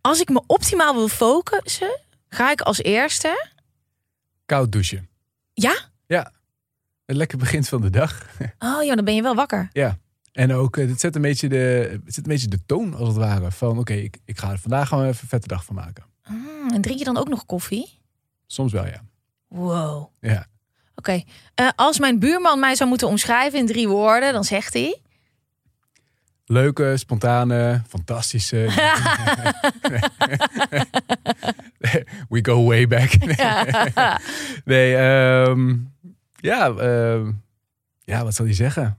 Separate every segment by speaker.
Speaker 1: Als ik me optimaal wil focussen, ga ik als eerste.
Speaker 2: Koud douchen.
Speaker 1: Ja?
Speaker 2: Ja. Een lekker begin van de dag.
Speaker 1: Oh ja, dan ben je wel wakker.
Speaker 2: ja. En ook, eh, het zet een beetje de, het zet een beetje de toon als het ware. Van oké, ik, ik ga er vandaag gewoon even een vette dag van maken.
Speaker 1: Mm, en drink je dan ook nog koffie?
Speaker 2: Soms wel, ja.
Speaker 1: Wow.
Speaker 2: Ja.
Speaker 1: Oké. Eh, als mijn buurman mij zou moeten omschrijven in drie woorden, dan zegt hij.
Speaker 2: Leuke, spontane, fantastische. We go way back. nee, ehm, ja, ehm, ja, wat zal hij zeggen?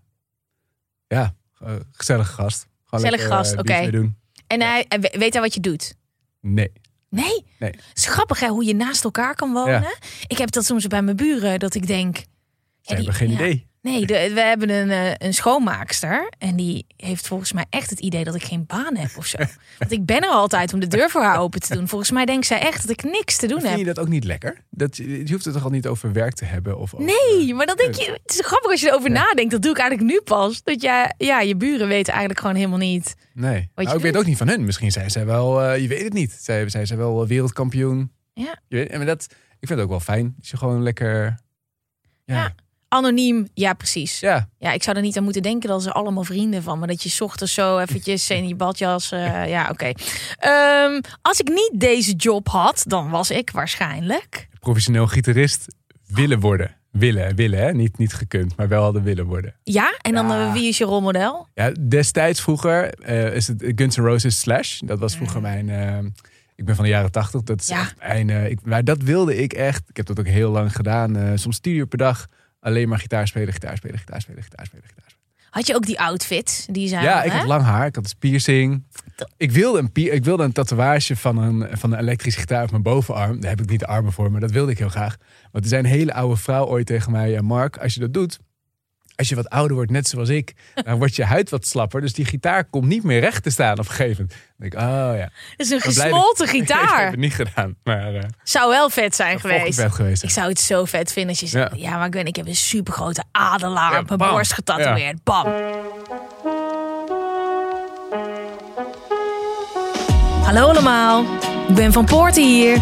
Speaker 2: Ja, eh, gezellige gast.
Speaker 1: Gezellige gast,
Speaker 2: eh,
Speaker 1: oké. En hij, hij we- weet hij wat je doet?
Speaker 2: Nee.
Speaker 1: Nee?
Speaker 2: Nee.
Speaker 1: Het is grappig hè, hoe je naast elkaar kan wonen.
Speaker 2: Ja.
Speaker 1: Ik heb dat soms bij mijn buren, dat ik denk... ja, die-
Speaker 2: hebben geen
Speaker 1: ja.
Speaker 2: idee.
Speaker 1: Nee, de- we hebben een, eh, een schoonmaakster. En die heeft volgens mij echt het idee dat ik geen baan heb of zo. Want ik ben er altijd om de deur voor haar open te doen. Volgens mij denkt zij echt dat ik niks te doen
Speaker 2: Vind
Speaker 1: heb.
Speaker 2: je dat ook niet lekker? Dat, je hoeft het toch al niet over werk te hebben? Of over-
Speaker 1: Nee, maar dan denk je, het is grappig als je erover nadenkt. Dat doe ik eigenlijk nu pas. Dat jij, ja, je buren weten eigenlijk gewoon helemaal niet.
Speaker 2: Nee. Nou, ik weet ook niet van hun. Misschien zijn zij wel, eh, je weet het niet. Zij, zijn ze wel wereldkampioen.
Speaker 1: Ja.
Speaker 2: Je weet, maar dat, ik vind het ook wel fijn. Als je gewoon lekker... Ja.
Speaker 1: Ja. Anoniem, ja, precies.
Speaker 2: Ja.
Speaker 1: Ja, ik zou er niet aan moeten denken dat ze allemaal vrienden van me. Dat je ochtends zo eventjes in je badjas. eh, ja, oké. Ehm, als ik niet deze job had, dan was ik waarschijnlijk.
Speaker 2: Professioneel gitarist willen worden. Willen, willen hè? Niet, niet gekund, maar wel hadden willen worden.
Speaker 1: Ja, en dan
Speaker 2: Ja.
Speaker 1: eh, wie is je rolmodel?
Speaker 2: Ja, destijds vroeger eh, is het Guns N' Roses Slash. Dat was
Speaker 1: Mm.
Speaker 2: vroeger mijn... eh, ik ben van de jaren tachtig. Dat is
Speaker 1: Ja.
Speaker 2: echt mijn... ik, maar dat wilde ik echt. Ik heb dat ook heel lang gedaan. soms tien uur per dag. Alleen maar gitaar spelen, gitaar spelen, gitaar spelen, gitaar spelen, gitaar spelen.
Speaker 1: Had je ook die outfit? Die zijn,
Speaker 2: Ja, ik
Speaker 1: hè?
Speaker 2: had lang haar. Ik had een piercing. Ik wilde een, ik wilde een tatoeage van een, van een elektrische gitaar op mijn bovenarm. Daar heb ik niet de armen voor, maar dat wilde ik heel graag. Want er zijn een hele oude vrouw ooit tegen mij. Ja, Mark, als je dat doet, als je wat ouder wordt, net zoals ik, dan wordt je huid wat slapper. Dus die gitaar komt niet meer recht te staan op een gegeven moment. Dan denk ik, oh ja.
Speaker 1: Dat is een
Speaker 2: Ik
Speaker 1: gesmolten
Speaker 2: dat- ik heb
Speaker 1: gitaar.
Speaker 2: het niet gedaan, maar eh
Speaker 1: Zou wel vet zijn geweest.
Speaker 2: vet geweest.
Speaker 1: Ik zou het zo vet vinden als je zegt... Ja,
Speaker 2: Ja.
Speaker 1: maar ik, ben, ik heb een supergrote adelaar
Speaker 2: Ja,
Speaker 1: op mijn
Speaker 2: bam.
Speaker 1: borst getatoeëerd. Bam. Hallo allemaal, ik ben Van Poorten hier.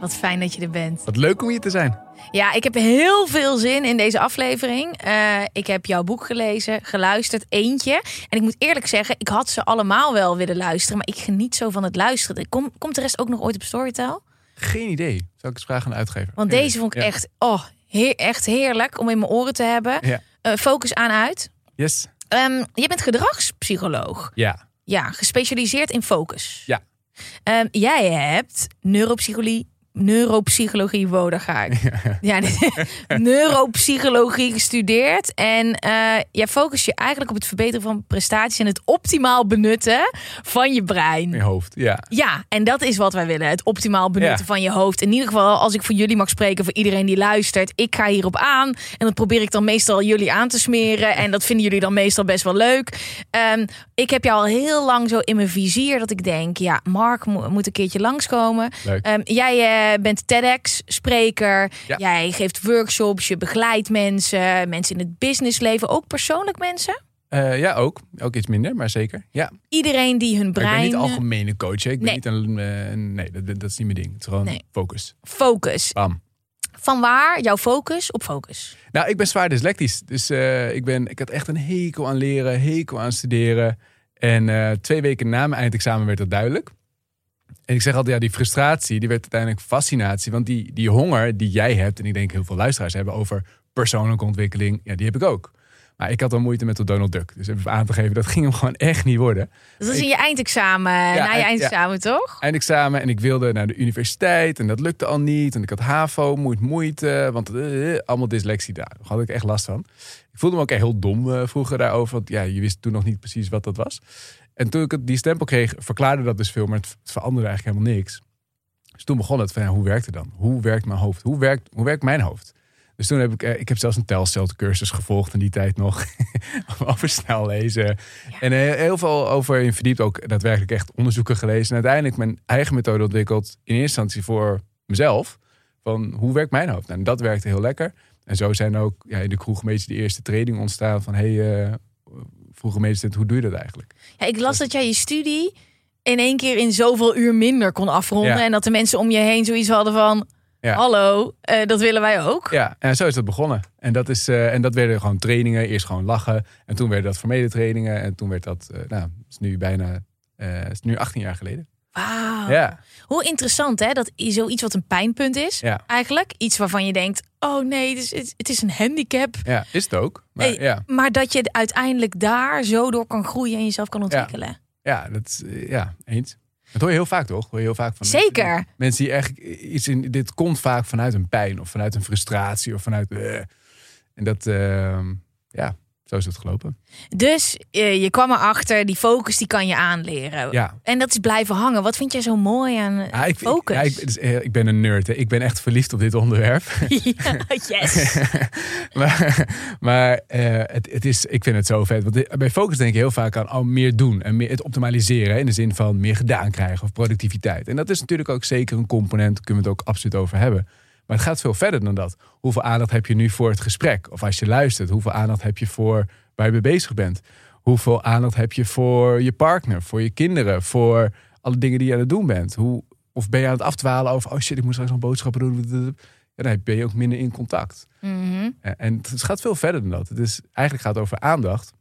Speaker 1: Wat fijn dat je er bent.
Speaker 2: Wat leuk om hier te zijn.
Speaker 1: Ja, ik heb heel veel zin in deze aflevering. Eh, ik heb jouw boek gelezen, geluisterd, eentje. En ik moet eerlijk zeggen, ik had ze allemaal wel willen luisteren. Maar ik geniet zo van het luisteren. Kom, komt de rest ook nog ooit op Storytel?
Speaker 2: Geen idee. Zou ik eens vragen aan de uitgever?
Speaker 1: Want
Speaker 2: Geen
Speaker 1: deze
Speaker 2: idee.
Speaker 1: vond ik
Speaker 2: Ja.
Speaker 1: echt, oh, heer, echt heerlijk om in mijn oren te hebben.
Speaker 2: Ja.
Speaker 1: Eh, focus aan uit.
Speaker 2: Yes.
Speaker 1: Ehm, je bent gedragspsycholoog.
Speaker 2: Ja.
Speaker 1: Ja, gespecialiseerd in focus.
Speaker 2: Ja.
Speaker 1: Ehm, jij hebt neuropsychologie. Neuropsychologie, wow, daar ga ik. Ja, neuropsychologie gestudeerd. En eh jij focust je eigenlijk op het verbeteren van prestaties en het optimaal benutten van je brein.
Speaker 2: In je hoofd. Ja.
Speaker 1: Ja, en dat is wat wij willen. Het optimaal benutten
Speaker 2: Ja.
Speaker 1: van je hoofd. In ieder geval, als ik voor jullie mag spreken, voor iedereen die luistert. Ik ga hierop aan. En dat probeer ik dan meestal jullie aan te smeren. En dat vinden jullie dan meestal best wel leuk. Ehm, ik heb jou al heel lang zo in mijn vizier dat ik denk... Ja, Mark mo- moet een keertje langskomen. Ehm, jij eh, bent TEDx-spreker.
Speaker 2: Ja.
Speaker 1: Jij geeft workshops, je begeleidt mensen. Mensen in het businessleven, ook persoonlijk mensen.
Speaker 2: Eh, ja, ook. Ook iets minder, maar zeker. Ja.
Speaker 1: Iedereen die hun
Speaker 2: Maar
Speaker 1: brein...
Speaker 2: Ik ben niet algemene coach. Hè. Ik ben
Speaker 1: Nee.
Speaker 2: niet een. eh, nee, dat, dat is niet mijn ding. Het is gewoon
Speaker 1: Nee.
Speaker 2: focus.
Speaker 1: Focus.
Speaker 2: Bam.
Speaker 1: Van waar jouw focus op focus?
Speaker 2: Nou, ik ben zwaar dyslectisch. Dus eh, ik, ben, ik had echt een hekel aan leren, hekel aan studeren. En eh, twee weken na mijn eindexamen werd dat duidelijk. En ik zeg altijd, ja, die frustratie, die werd uiteindelijk fascinatie. Want die, die honger die jij hebt, en ik denk heel veel luisteraars hebben over persoonlijke ontwikkeling, ja, die heb ik ook. Maar ik had al moeite met de Donald Duck. Dus even aan te geven, dat ging hem gewoon echt niet worden.
Speaker 1: Dat is in je eindexamen, na je
Speaker 2: eind-
Speaker 1: eindexamen toch?
Speaker 2: Eindexamen en ik wilde naar de universiteit en dat lukte al niet. En ik had HAVO, moeite, moeite, want eh, allemaal dyslexie daar. Daar had ik echt last van. Ik voelde me ook echt heel dom eh, vroeger daarover, want ja, je wist toen nog niet precies wat dat was. En toen ik die stempel kreeg, verklaarde dat dus veel, maar het, veranderde eigenlijk helemaal niks. Dus toen begon het van, ja, hoe werkt het dan? Hoe werkt mijn hoofd? Hoe werkt, hoe werkt mijn hoofd? Dus toen heb ik, eh, ik heb zelfs een telcelcursus gevolgd in die tijd nog. over snel lezen. En eh, heel veel over in verdiept. Ook daadwerkelijk echt onderzoeken gelezen. En uiteindelijk mijn eigen methode ontwikkeld. In eerste instantie voor mezelf. Van hoe werkt mijn hoofd? Nou, en dat werkte heel lekker. En zo zijn ook ja, in de kroeg een beetje de eerste training ontstaan. Van hey, eh vroege medestudent, hoe doe je dat eigenlijk?
Speaker 1: Ja, ik las dat jij je studie in één keer in zoveel uur minder kon afronden.
Speaker 2: Ja.
Speaker 1: En dat de mensen om je heen zoiets hadden van...
Speaker 2: Ja.
Speaker 1: Hallo, eh, dat willen wij ook.
Speaker 2: Ja, en zo is dat begonnen. En dat, is, eh, en dat werden gewoon trainingen. Eerst gewoon lachen. En toen werden dat formele trainingen. En toen werd dat, eh, nou, is nu bijna, is nu 18 jaar geleden.
Speaker 1: Wauw.
Speaker 2: Ja,
Speaker 1: Hoe interessant hè, dat zoiets wat een pijnpunt is.
Speaker 2: Ja.
Speaker 1: Eigenlijk. Iets waarvan je denkt, oh nee, het is, het- is een handicap.
Speaker 2: ja, is het ook. Maar
Speaker 1: Hey,
Speaker 2: ja,
Speaker 1: Maar dat je uiteindelijk daar zo door kan groeien en jezelf kan ontwikkelen.
Speaker 2: ja, dat is, eh, ja, eens. Dat hoor je heel vaak, toch? Hoor je heel vaak van
Speaker 1: Zeker.
Speaker 2: Mensen, die- mensen die echt iets in. Dit komt vaak vanuit een pijn of vanuit een frustratie of vanuit. eh. en dat, eh, ja, zo is het gelopen.
Speaker 1: Dus eh, je kwam erachter, die focus die kan je aanleren.
Speaker 2: Ja.
Speaker 1: En dat is blijven hangen. Wat vind jij zo mooi aan eh,
Speaker 2: Ja, ik,
Speaker 1: focus?
Speaker 2: Ik, ja, ik, eh, ik ben een nerd. Hè. Ik ben echt verliefd op dit onderwerp.
Speaker 1: Ja, yes.
Speaker 2: maar maar eh, het, het is, ik vind het zo vet. Want bij focus denk je heel vaak aan meer doen en meer het optimaliseren. hè, In de zin van meer gedaan krijgen of productiviteit. En dat is natuurlijk ook zeker een component. Daar kunnen we het ook absoluut over hebben. Maar het gaat veel verder dan dat. Hoeveel aandacht heb je nu voor het gesprek? Of als je luistert, hoeveel aandacht heb je voor waar je mee bezig bent? Hoeveel aandacht heb je voor je partner, voor je kinderen, voor alle dingen die je aan het doen bent? Hoe, of ben je aan het afdwalen over, oh shit, ik moet straks nog boodschappen doen. Ja, dan ben je ook minder in contact.
Speaker 1: Mhm.
Speaker 2: En het gaat veel verder dan dat. Het is, eigenlijk gaat het over aandacht.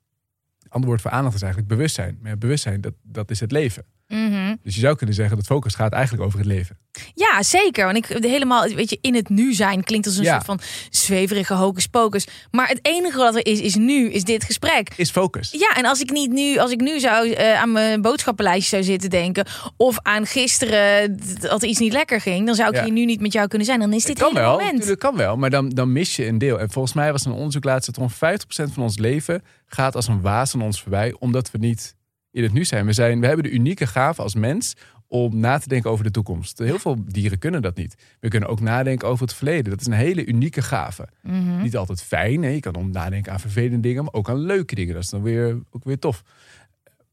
Speaker 2: Het andere woord voor aandacht is eigenlijk bewustzijn. Maar ja, bewustzijn, dat, dat is het leven.
Speaker 1: Mhm.
Speaker 2: Dus je zou kunnen zeggen dat focus gaat eigenlijk over het leven.
Speaker 1: Ja, zeker. Want ik helemaal, weet je, in het nu zijn klinkt als een
Speaker 2: Ja.
Speaker 1: soort van zweverige hocus pocus. Maar het enige wat er is, is nu, is dit gesprek.
Speaker 2: Is focus.
Speaker 1: Ja, en als ik niet nu, als ik nu zou eh, aan mijn boodschappenlijstje zou zitten denken, of aan gisteren dat iets niet lekker ging, dan zou ik
Speaker 2: Ja.
Speaker 1: hier nu niet met jou kunnen zijn. Dan is dit
Speaker 2: Het
Speaker 1: hele
Speaker 2: wel,
Speaker 1: moment.
Speaker 2: natuurlijk kan wel, maar dan, dan mis je een deel. En volgens mij was een onderzoek laatst dat rond 50% van ons leven gaat als een waas aan ons voorbij, omdat we niet in het nu zijn. We, zijn. we hebben de unieke gave als mens om na te denken over de toekomst. Heel veel dieren kunnen dat niet. We kunnen ook nadenken over het verleden. Dat is een hele unieke gave.
Speaker 1: Mhm.
Speaker 2: Niet altijd fijn. Hè? Je kan om nadenken aan vervelende dingen, maar ook aan leuke dingen. Dat is dan weer, ook weer tof.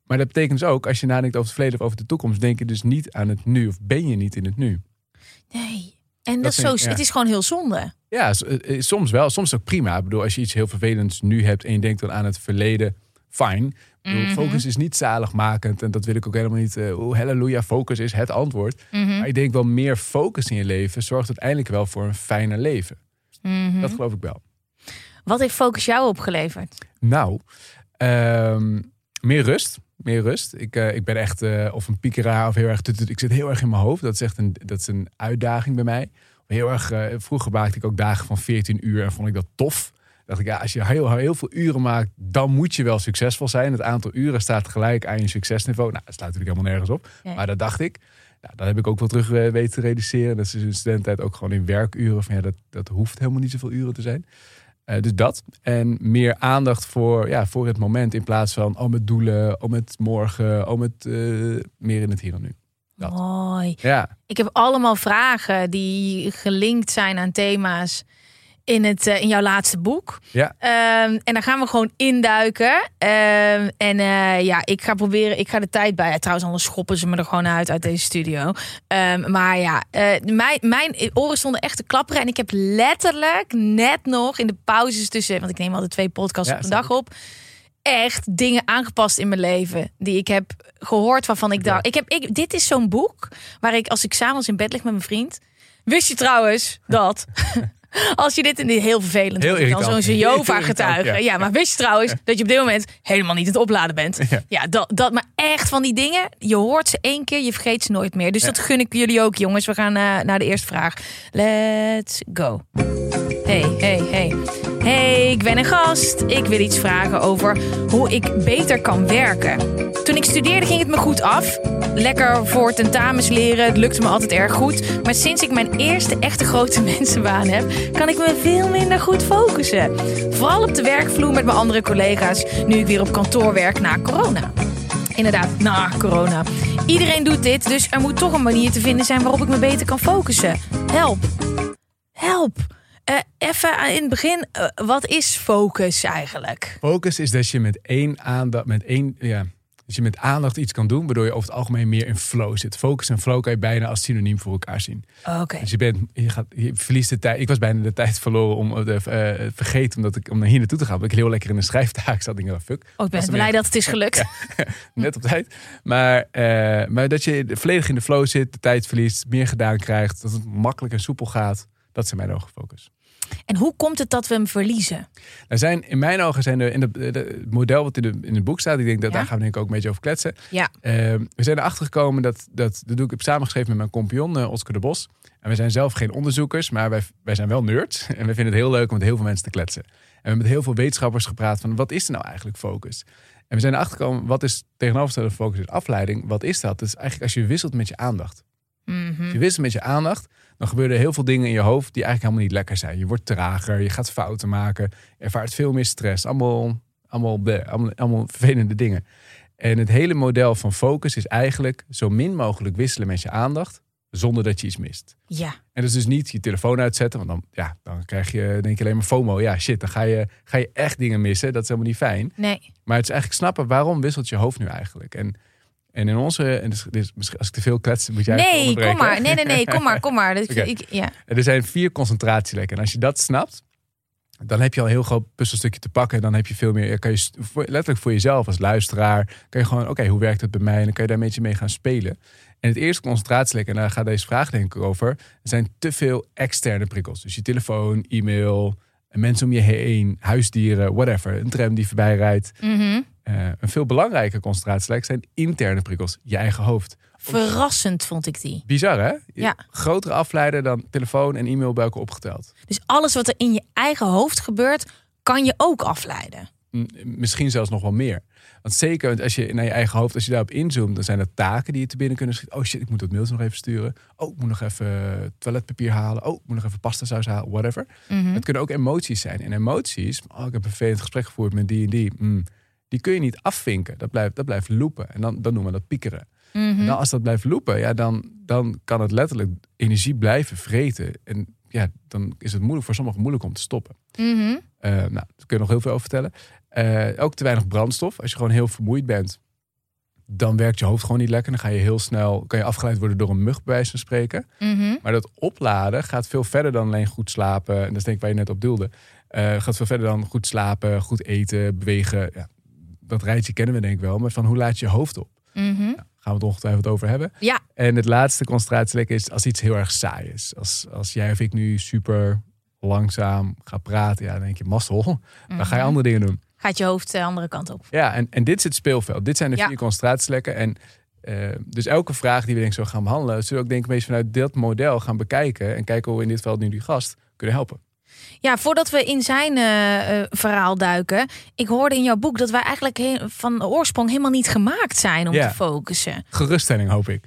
Speaker 2: Maar dat betekent dus ook, als je nadenkt over het verleden of over de toekomst, denk je dus niet aan het nu of ben je niet in het nu.
Speaker 1: Nee. En dat,
Speaker 2: Dat
Speaker 1: is zo,
Speaker 2: ik, ja.
Speaker 1: het is gewoon heel zonde.
Speaker 2: Ja, eh, eh, soms wel. Soms ook prima. Ik bedoel, als je iets heel vervelends nu hebt en je denkt dan aan het verleden, fijn.
Speaker 1: Mhm.
Speaker 2: Focus is niet zaligmakend en dat wil ik ook helemaal niet. eh, Oh, halleluja, focus is het antwoord.
Speaker 1: Mhm.
Speaker 2: Maar ik denk wel meer focus in je leven zorgt uiteindelijk wel voor een fijner leven.
Speaker 1: Mhm.
Speaker 2: Dat geloof ik wel.
Speaker 1: Wat heeft focus jou opgeleverd?
Speaker 2: Nou, ehm, meer rust. Meer rust. Ik, eh, ik ben echt eh, of een piekeraar of heel erg. tut- tut- Ik zit heel erg in mijn hoofd. Dat is echt een, dat is een uitdaging bij mij. Heel erg, vroeger maakte ik ook dagen van 14 uur en vond ik dat tof. Dacht ik, ja, als je heel, heel veel uren maakt, dan moet je wel succesvol zijn. Het aantal uren staat gelijk aan je succesniveau. Nou, dat slaat natuurlijk helemaal nergens op.
Speaker 1: Nee.
Speaker 2: Maar dat dacht ik. Nou, dat heb ik ook wel terug eh, weten te reduceren. Dat is in de studententijd ook gewoon in werkuren. Van, ja, dat, dat hoeft helemaal niet zoveel uren te zijn. Eh, dus dat. En meer aandacht voor, ja, voor het moment. In plaats van om het doelen, om het morgen, om het eh, meer in het hier en nu. Dat.
Speaker 1: Mooi.
Speaker 2: Ja,
Speaker 1: Ik heb allemaal vragen die gelinkt zijn aan thema's in, het, eh, in jouw laatste boek.
Speaker 2: Ja.
Speaker 1: Ehm, en daar gaan we gewoon induiken. Ehm, en eh, ja, ik ga proberen, ik ga de tijd bij. Trouwens, anders schoppen ze me er gewoon uit uit deze studio. Ehm, maar ja, eh, mijn, mijn oren stonden echt te klapperen. En ik heb letterlijk net nog in de pauzes tussen, want ik neem altijd twee podcasts
Speaker 2: Ja,
Speaker 1: op een dag op. Echt dingen aangepast in mijn leven. Die ik heb gehoord waarvan ik dacht. Ik heb, ik, dit is zo'n boek waar ik als ik s'avonds in bed lig met mijn vriend. Wist je trouwens dat? Als je dit in heel vervelend
Speaker 2: Heel
Speaker 1: vindt, dan zo'n Jehovah
Speaker 2: irritant,
Speaker 1: getuige.
Speaker 2: ja.
Speaker 1: Ja. maar wist je trouwens dat je op dit moment helemaal niet het opladen bent?
Speaker 2: Ja.
Speaker 1: Ja, dat, dat, maar echt van die dingen, je hoort ze één keer, je vergeet ze nooit meer. Dus dat gun ik jullie ook, jongens. We gaan eh, naar de eerste vraag. Let's go. Hey, hey, hey. Hey, ik ben een gast. Ik wil iets vragen over hoe ik beter kan werken. Toen ik studeerde ging het me goed af. Lekker voor tentamens leren, het lukte me altijd erg goed. Maar sinds ik mijn eerste echte grote mensenbaan heb, kan ik me veel minder goed focussen. Vooral op de werkvloer met mijn andere collega's, nu ik weer op kantoor werk na corona. Inderdaad, na corona. Iedereen doet dit, dus er moet toch een manier te vinden zijn waarop ik me beter kan focussen. Help. Help. Eh, even in het begin, eh, wat is focus eigenlijk?
Speaker 2: Focus is dat je met één aandacht, met één, ja, dat je met aandacht iets kan doen, waardoor je over het algemeen meer in flow zit. Focus en flow kan je bijna als synoniem voor elkaar zien.
Speaker 1: Oké.
Speaker 2: Dus je, bent, je, gaat, je verliest de tijd. Ik was bijna de tijd verloren om de, eh, vergeten omdat ik, om naar hier naartoe te gaan. Omdat ik heel lekker in de schrijftaak zat. Ik dacht, fuck.
Speaker 1: Oh, ik ben blij dat het is gelukt.
Speaker 2: net op tijd. Maar, maar dat je volledig in de flow zit, de tijd verliest, meer gedaan krijgt, dat het makkelijk en soepel gaat. Dat zijn mijn ogen focus.
Speaker 1: En hoe komt het dat we hem verliezen?
Speaker 2: Er zijn, in mijn ogen zijn er in het model wat in, de, in het boek staat, ik denk dat
Speaker 1: Ja.
Speaker 2: daar gaan we denk ik ook een beetje over kletsen.
Speaker 1: Ja.
Speaker 2: Eh, we zijn erachter gekomen dat, dat, dat doe ik heb samengeschreven met mijn compagnon eh, Oscar de Bos. En we zijn zelf geen onderzoekers, maar wij, wij zijn wel nerds. En we vinden het heel leuk om met heel veel mensen te kletsen. En we hebben met heel veel wetenschappers gepraat van wat is er nou eigenlijk focus? En we zijn erachter gekomen, wat is tegenovergestelde focus is afleiding? Wat is dat? Dat is eigenlijk als je wisselt met je aandacht.
Speaker 1: Mhm.
Speaker 2: Je wisselt met je aandacht, dan gebeuren heel veel dingen in je hoofd die eigenlijk helemaal niet lekker zijn. Je wordt trager, je gaat fouten maken, ervaart veel meer stress. Allemaal, allemaal, bleh, allemaal, allemaal vervelende dingen. En het hele model van focus is eigenlijk zo min mogelijk wisselen met je aandacht, zonder dat je iets mist.
Speaker 1: Ja.
Speaker 2: En dat is dus niet je telefoon uitzetten, want dan, ja, dan krijg je denk je alleen maar FOMO. Ja, shit, dan ga je, ga je echt dingen missen. Dat is helemaal niet fijn.
Speaker 1: Nee.
Speaker 2: Maar het is eigenlijk snappen, waarom wisselt je hoofd nu eigenlijk? En, en in onze, en dus, dus misschien als ik te veel klets, moet jij
Speaker 1: Nee, kom maar. Nee, nee, nee, kom maar, kom maar. Ik, ja.
Speaker 2: Er zijn vier concentratielekken. En als je dat snapt, dan heb je al een heel groot puzzelstukje te pakken. Dan heb je veel meer, kan je letterlijk voor jezelf als luisteraar, kan je gewoon, oké, hoe werkt het bij mij? En dan kan je daar een beetje mee gaan spelen. En het eerste concentratielek, en daar gaat deze vraag denk ik over, er zijn te veel externe prikkels. Dus je telefoon, e-mail, mensen om je heen, huisdieren, whatever. Een tram die voorbij rijdt.
Speaker 1: Mhm.
Speaker 2: Eh, een veel belangrijker concentratielek zijn interne prikkels, je eigen hoofd.
Speaker 1: Verrassend vond ik die.
Speaker 2: Bizar hè?
Speaker 1: Ja.
Speaker 2: Grotere afleider dan telefoon en e-mail bij elkaar opgeteld.
Speaker 1: Dus alles wat er in je eigen hoofd gebeurt, kan je ook afleiden.
Speaker 2: Misschien zelfs nog wel meer. Want zeker als je naar je eigen hoofd, als je daarop inzoomt, dan zijn er taken die je te binnen kunnen schieten. Oh shit, ik moet dat mailtje nog even sturen. Oh, ik moet nog even toiletpapier halen. Oh, ik moet nog even pasta saus halen, whatever.
Speaker 1: Mhm.
Speaker 2: Het kunnen ook emoties zijn. En emoties, oh, ik heb een vervelend gesprek gevoerd met die en die. Mm, die kun je niet afvinken. Dat blijft, dat blijft loopen. En dan, dan noemen we dat piekeren.
Speaker 1: Mhm.
Speaker 2: En dan, als dat blijft loopen, ja, dan, dan kan het letterlijk energie blijven vreten. En ja, dan is het moeilijk voor sommigen moeilijk om te stoppen.
Speaker 1: Mhm.
Speaker 2: Eh, nou, daar kun je nog heel veel over vertellen. Eh, ook te weinig brandstof. Als je gewoon heel vermoeid bent, dan werkt je hoofd gewoon niet lekker. Dan ga je heel snel, kan je afgeleid worden door een mug, bij wijze van spreken.
Speaker 1: Mhm.
Speaker 2: Maar dat opladen gaat veel verder dan alleen goed slapen. En dat is denk ik waar je net op doelde. Eh, gaat veel verder dan goed slapen, goed eten, bewegen. Ja, dat rijtje kennen we denk ik wel. Maar van hoe laat je je hoofd op?
Speaker 1: Mhm.
Speaker 2: Gaan we het ongetwijfeld over hebben.
Speaker 1: Ja.
Speaker 2: En het laatste concentratielek is als iets heel erg saai is. Als, als jij of ik nu super langzaam ga praten, ja, dan denk je mazzel. Dan ga je
Speaker 1: Mhm.
Speaker 2: andere dingen doen.
Speaker 1: Gaat je hoofd de andere kant op.
Speaker 2: Ja, en, en dit is het speelveld. Dit zijn de
Speaker 1: Ja.
Speaker 2: vier concentratielekken. En eh, dus elke vraag die we denk ik zo gaan behandelen, zullen we ook denk ik beetje vanuit dat model gaan bekijken. En kijken hoe we in dit geval nu die gast kunnen helpen.
Speaker 1: Ja, voordat we in zijn eh, eh, verhaal duiken. Ik hoorde in jouw boek dat wij eigenlijk he- van oorsprong helemaal niet gemaakt zijn om
Speaker 2: Ja.
Speaker 1: te focussen.
Speaker 2: Geruststelling hoop ik.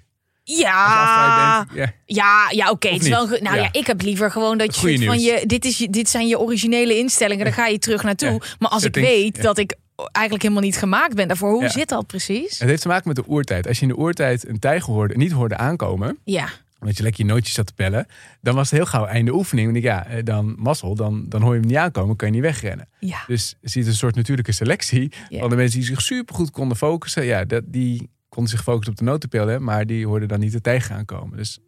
Speaker 1: Ja,
Speaker 2: bent, ja.
Speaker 1: ja, ja oké. het is
Speaker 2: niet?
Speaker 1: wel. een ge- Nou ja.
Speaker 2: Ja.
Speaker 1: ik heb liever gewoon dat je van je. Dit, is dit zijn je originele instellingen. Daar ga je terug naartoe.
Speaker 2: Ja.
Speaker 1: Maar als
Speaker 2: Settings,
Speaker 1: ik weet dat ik eigenlijk helemaal niet gemaakt ben daarvoor, hoe zit dat precies?
Speaker 2: Het heeft te maken met de oertijd. Als je in de oertijd een tijger hoorde, niet hoorde aankomen,
Speaker 1: Ja.
Speaker 2: omdat je lekker je nootjes zat te pellen, dan was het heel gauw einde oefening. Want ik, ja, eh, dan mazzel, dan, dan hoor je hem niet aankomen, kan je niet wegrennen.
Speaker 1: Ja.
Speaker 2: Dus je ziet een soort natuurlijke selectie van de mensen die zich supergoed konden focussen. Ja, dat, die konden zich focussen op de notenpillen, maar die hoorden dan niet de tijger aankomen. Dus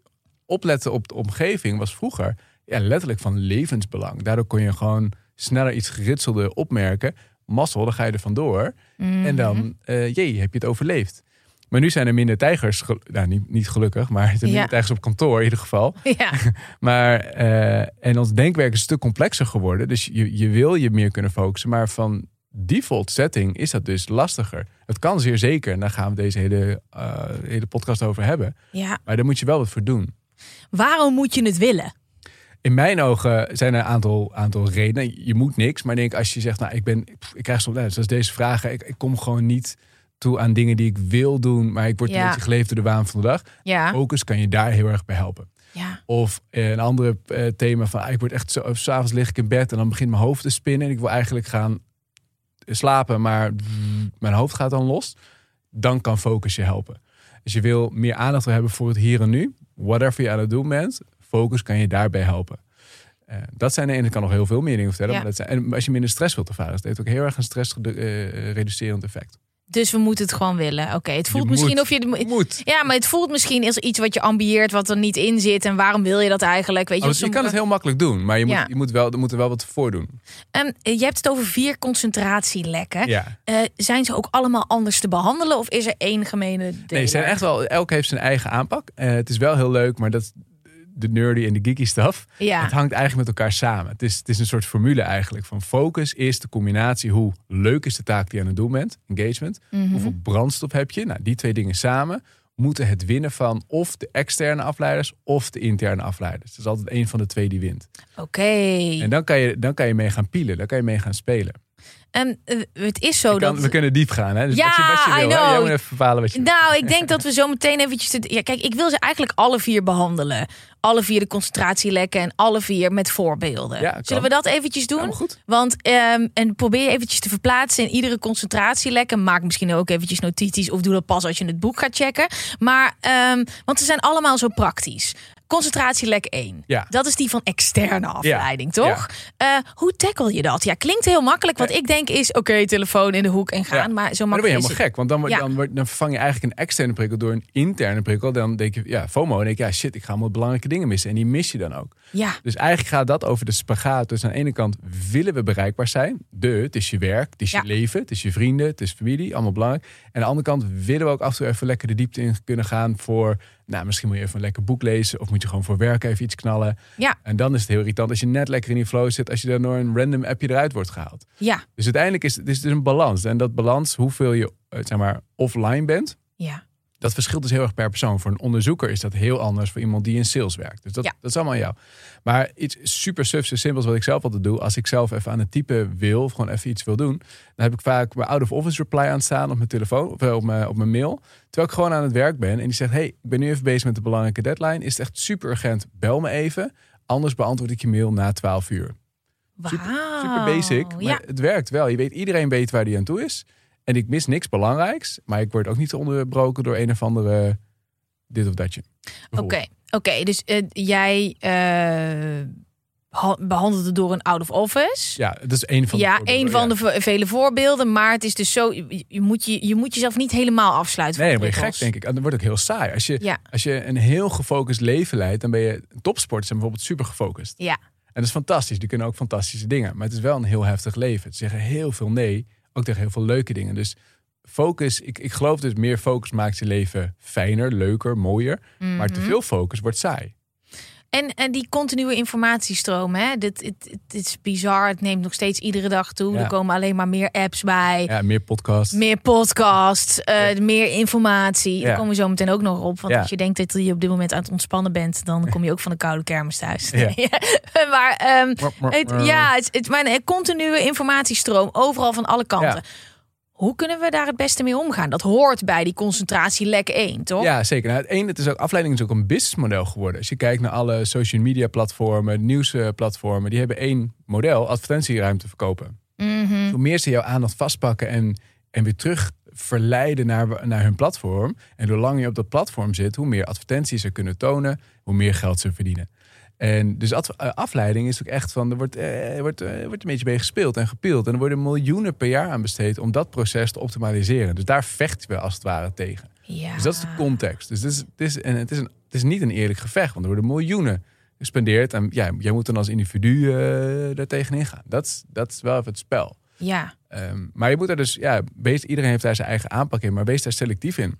Speaker 2: opletten op de omgeving was vroeger ja, letterlijk van levensbelang. Daardoor kon je gewoon sneller iets geritselde opmerken. Mazzel, dan ga je er vandoor.
Speaker 1: Mhm.
Speaker 2: En dan, eh jee, heb je het overleefd. Maar nu zijn er minder tijgers, nou niet, niet gelukkig, maar er zijn minder
Speaker 1: Ja.
Speaker 2: tijgers op kantoor in ieder geval.
Speaker 1: Ja,
Speaker 2: Maar, eh, en ons denkwerk is een stuk complexer geworden. Dus je, je wil je meer kunnen focussen. Maar van default setting is dat dus lastiger. Het kan zeer zeker. En daar gaan we deze hele, eh, hele podcast over hebben.
Speaker 1: ja.
Speaker 2: Maar daar moet je wel wat voor doen.
Speaker 1: Waarom moet je het willen?
Speaker 2: In mijn ogen zijn er een aantal, aantal redenen. Je moet niks. Maar denk als je zegt, nou ik ben, ik krijg soms, nou, zoals deze vragen. Ik, ik kom gewoon niet toe aan dingen die ik wil doen. Maar ik word
Speaker 1: Ja.
Speaker 2: een beetje geleefd door de waan van de dag.
Speaker 1: Ja,
Speaker 2: Focus kan je daar heel erg bij helpen.
Speaker 1: ja,
Speaker 2: Of eh, een andere eh, thema van ah, ik word echt zo, s'avonds lig ik in bed en dan begint mijn hoofd te spinnen en ik wil eigenlijk gaan slapen, maar mijn hoofd gaat dan los. Dan kan focus je helpen. Als je wil meer aandacht hebben voor het hier en nu, whatever je aan het doen bent, focus kan je daarbij helpen. Eh, dat zijn de ene, ik kan nog heel veel meer dingen vertellen.
Speaker 1: Ja.
Speaker 2: Maar dat zijn, en als je minder stress wilt ervaren, dat heeft ook heel erg een stressreducerend effect.
Speaker 1: Dus we moeten het gewoon willen. Oké, het voelt
Speaker 2: Je
Speaker 1: misschien
Speaker 2: moet.
Speaker 1: of je... het-
Speaker 2: Moet.
Speaker 1: Ja, maar het voelt misschien als iets wat je ambieert, wat er niet in zit. En waarom wil je dat eigenlijk? Weet je,
Speaker 2: Oh, je
Speaker 1: soms-
Speaker 2: kan het heel makkelijk doen, maar je moet,
Speaker 1: Ja.
Speaker 2: je moet, wel, er moet er wel wat voor doen.
Speaker 1: Ehm, je hebt het over vier concentratielekken.
Speaker 2: Ja.
Speaker 1: Eh, zijn ze ook allemaal anders te behandelen? Of is er één gemene
Speaker 2: Nee,
Speaker 1: deler?
Speaker 2: ze zijn echt wel, elk heeft zijn eigen aanpak. Eh, het is wel heel leuk, maar dat is de nerdy en de geeky stuff.
Speaker 1: Ja.
Speaker 2: Het hangt eigenlijk met elkaar samen. Het is, het is een soort formule eigenlijk. Van focus is de combinatie hoe leuk is de taak die je aan het doen bent. Engagement.
Speaker 1: Mhm.
Speaker 2: Hoeveel brandstof heb je? Nou, die twee dingen samen moeten het winnen van of de externe afleiders of de interne afleiders. Het is altijd een van de twee die wint.
Speaker 1: Oké.
Speaker 2: En dan kan, je, dan kan je mee gaan pielen. Dan kan je mee gaan spelen.
Speaker 1: En eh, het is zo
Speaker 2: kan-
Speaker 1: dat...
Speaker 2: we kunnen diep gaan. Hè? Dus
Speaker 1: Ja,
Speaker 2: je, wat je
Speaker 1: I
Speaker 2: wil, hè?
Speaker 1: know.
Speaker 2: Jij moet even bepalen wat je
Speaker 1: Nou, ik denk dat we zo meteen eventjes... te- Ja, kijk, ik wil ze eigenlijk alle vier behandelen. Alle vier de concentratielekken en alle vier met voorbeelden.
Speaker 2: Ja.
Speaker 1: Zullen we dat eventjes doen?
Speaker 2: Ja, goed.
Speaker 1: Want ehm, en probeer je eventjes te verplaatsen in iedere concentratielek. En maak misschien ook eventjes notities of doe dat pas als je het boek gaat checken. Maar, ehm, want ze zijn allemaal zo praktisch. Concentratielek 1.
Speaker 2: Ja.
Speaker 1: Dat is die van externe afleiding,
Speaker 2: Ja.
Speaker 1: toch? Eh, hoe tackle je dat? Ja, klinkt heel makkelijk. Wat ik denk is, oké, telefoon in de hoek en gaan. Maar zo
Speaker 2: Maar dan ben je
Speaker 1: makkelijk
Speaker 2: helemaal gek. Want dan, dan, dan vervang je eigenlijk een externe prikkel door een interne prikkel. Dan denk je, ja, FOMO. Dan denk je, ja, shit, ik ga allemaal belangrijke dingen missen. En die mis je dan ook.
Speaker 1: Ja,
Speaker 2: Dus eigenlijk gaat dat over de spagaat. Dus aan de ene kant willen we bereikbaar zijn. De, het is je werk, het is je leven, het is je vrienden, het is familie, allemaal belangrijk. En aan de andere kant willen we ook af en toe even lekker de diepte in kunnen gaan voor, nou, misschien moet je even een lekker boek lezen of moet je gewoon voor werk even iets knallen.
Speaker 1: ja,
Speaker 2: En dan is het heel irritant als je net lekker in die flow zit, als je dan door een random appje eruit wordt gehaald.
Speaker 1: ja,
Speaker 2: Dus uiteindelijk is het is dus een balans. En dat balans, hoeveel je eh, zeg maar, offline bent,
Speaker 1: ja.
Speaker 2: Dat verschilt dus heel erg per persoon. Voor een onderzoeker is dat heel anders voor iemand die in sales werkt. Dus dat,
Speaker 1: Ja.
Speaker 2: dat is allemaal aan jou. Maar iets super sufs en simpels wat ik zelf altijd doe. Als ik zelf even aan het typen wil, of gewoon even iets wil doen. Dan heb ik vaak mijn out-of-office reply aan het staan op mijn telefoon. Of eh, op mijn, op mijn mail. Terwijl ik gewoon aan het werk ben. En die zegt, hey, ik ben nu even bezig met de belangrijke deadline. Is het echt super urgent? Bel me even. Anders beantwoord ik je mail na 12 uur. Super,
Speaker 1: Wauw.
Speaker 2: super basic. Maar
Speaker 1: Ja,
Speaker 2: het werkt wel. Je weet, iedereen weet waar die aan toe is. En ik mis niks belangrijks. Maar ik word ook niet onderbroken door een of andere dit of datje.
Speaker 1: oké. Oké, dus eh, jij eh, ha- behandelt het door een out of office.
Speaker 2: Ja, dat is een van de
Speaker 1: ja, een van
Speaker 2: ja.
Speaker 1: de ve- vele voorbeelden. Maar het is dus zo, je, moet, je, je moet jezelf niet helemaal afsluiten.
Speaker 2: Nee, dan ben je gek, denk ik. En dan wordt het ook heel saai. Als je,
Speaker 1: Ja.
Speaker 2: als je een heel gefocust leven leidt, dan ben je topsporters zijn bijvoorbeeld super gefocust.
Speaker 1: Ja,
Speaker 2: En dat is fantastisch. Die kunnen ook fantastische dingen. Maar het is wel een heel heftig leven. Ze zeggen heel veel nee, ook tegen heel veel leuke dingen. Dus focus, ik, ik geloof dus meer focus maakt je leven fijner, leuker, mooier. Maar te
Speaker 1: Mhm.
Speaker 2: veel focus wordt saai.
Speaker 1: En, en die continue informatiestroom, hè? Dit, het, het is bizar. Het neemt nog steeds iedere dag toe.
Speaker 2: Ja.
Speaker 1: Er komen alleen maar meer apps bij.
Speaker 2: Ja, meer podcast.
Speaker 1: Meer podcasts, eh, meer informatie. Daar komen we zo meteen ook nog op. Want als je denkt dat je op dit moment aan het ontspannen bent, dan kom je ook van de koude kermis thuis.
Speaker 2: Ja.
Speaker 1: maar ehm, het, ja, het, het, maar een continue informatiestroom, overal van alle kanten. Hoe kunnen we daar het beste mee omgaan? Dat hoort bij die concentratielek 1, toch?
Speaker 2: Ja, zeker. Nou, het ene, het is ook, afleiding is ook een businessmodel geworden. Als je kijkt naar alle social media platformen, nieuwsplatformen, die hebben één model, advertentieruimte verkopen.
Speaker 1: Mhm.
Speaker 2: Hoe meer ze jouw aandacht vastpakken en, en weer terug verleiden naar, naar hun platform. En hoe langer je op dat platform zit, hoe meer advertenties ze kunnen tonen, hoe meer geld ze verdienen. En dus eh, afleiding is ook echt van, er wordt, eh, er wordt, eh, er wordt een beetje mee gespeeld en gepield. En er worden miljoenen per jaar aan besteed om dat proces te optimaliseren. Dus daar vechten we als het ware tegen.
Speaker 1: Ja.
Speaker 2: Dus dat is de context. Dus het is, het is, en het is, een, het is niet een eerlijk gevecht, want er worden miljoenen gespendeerd. En ja, jij moet dan als individu eh daar tegenin gaan. Dat is, dat is wel even het spel.
Speaker 1: Ja,
Speaker 2: Ehm, maar je moet er dus, ja, wees, iedereen heeft daar zijn eigen aanpak in, maar wees daar selectief in.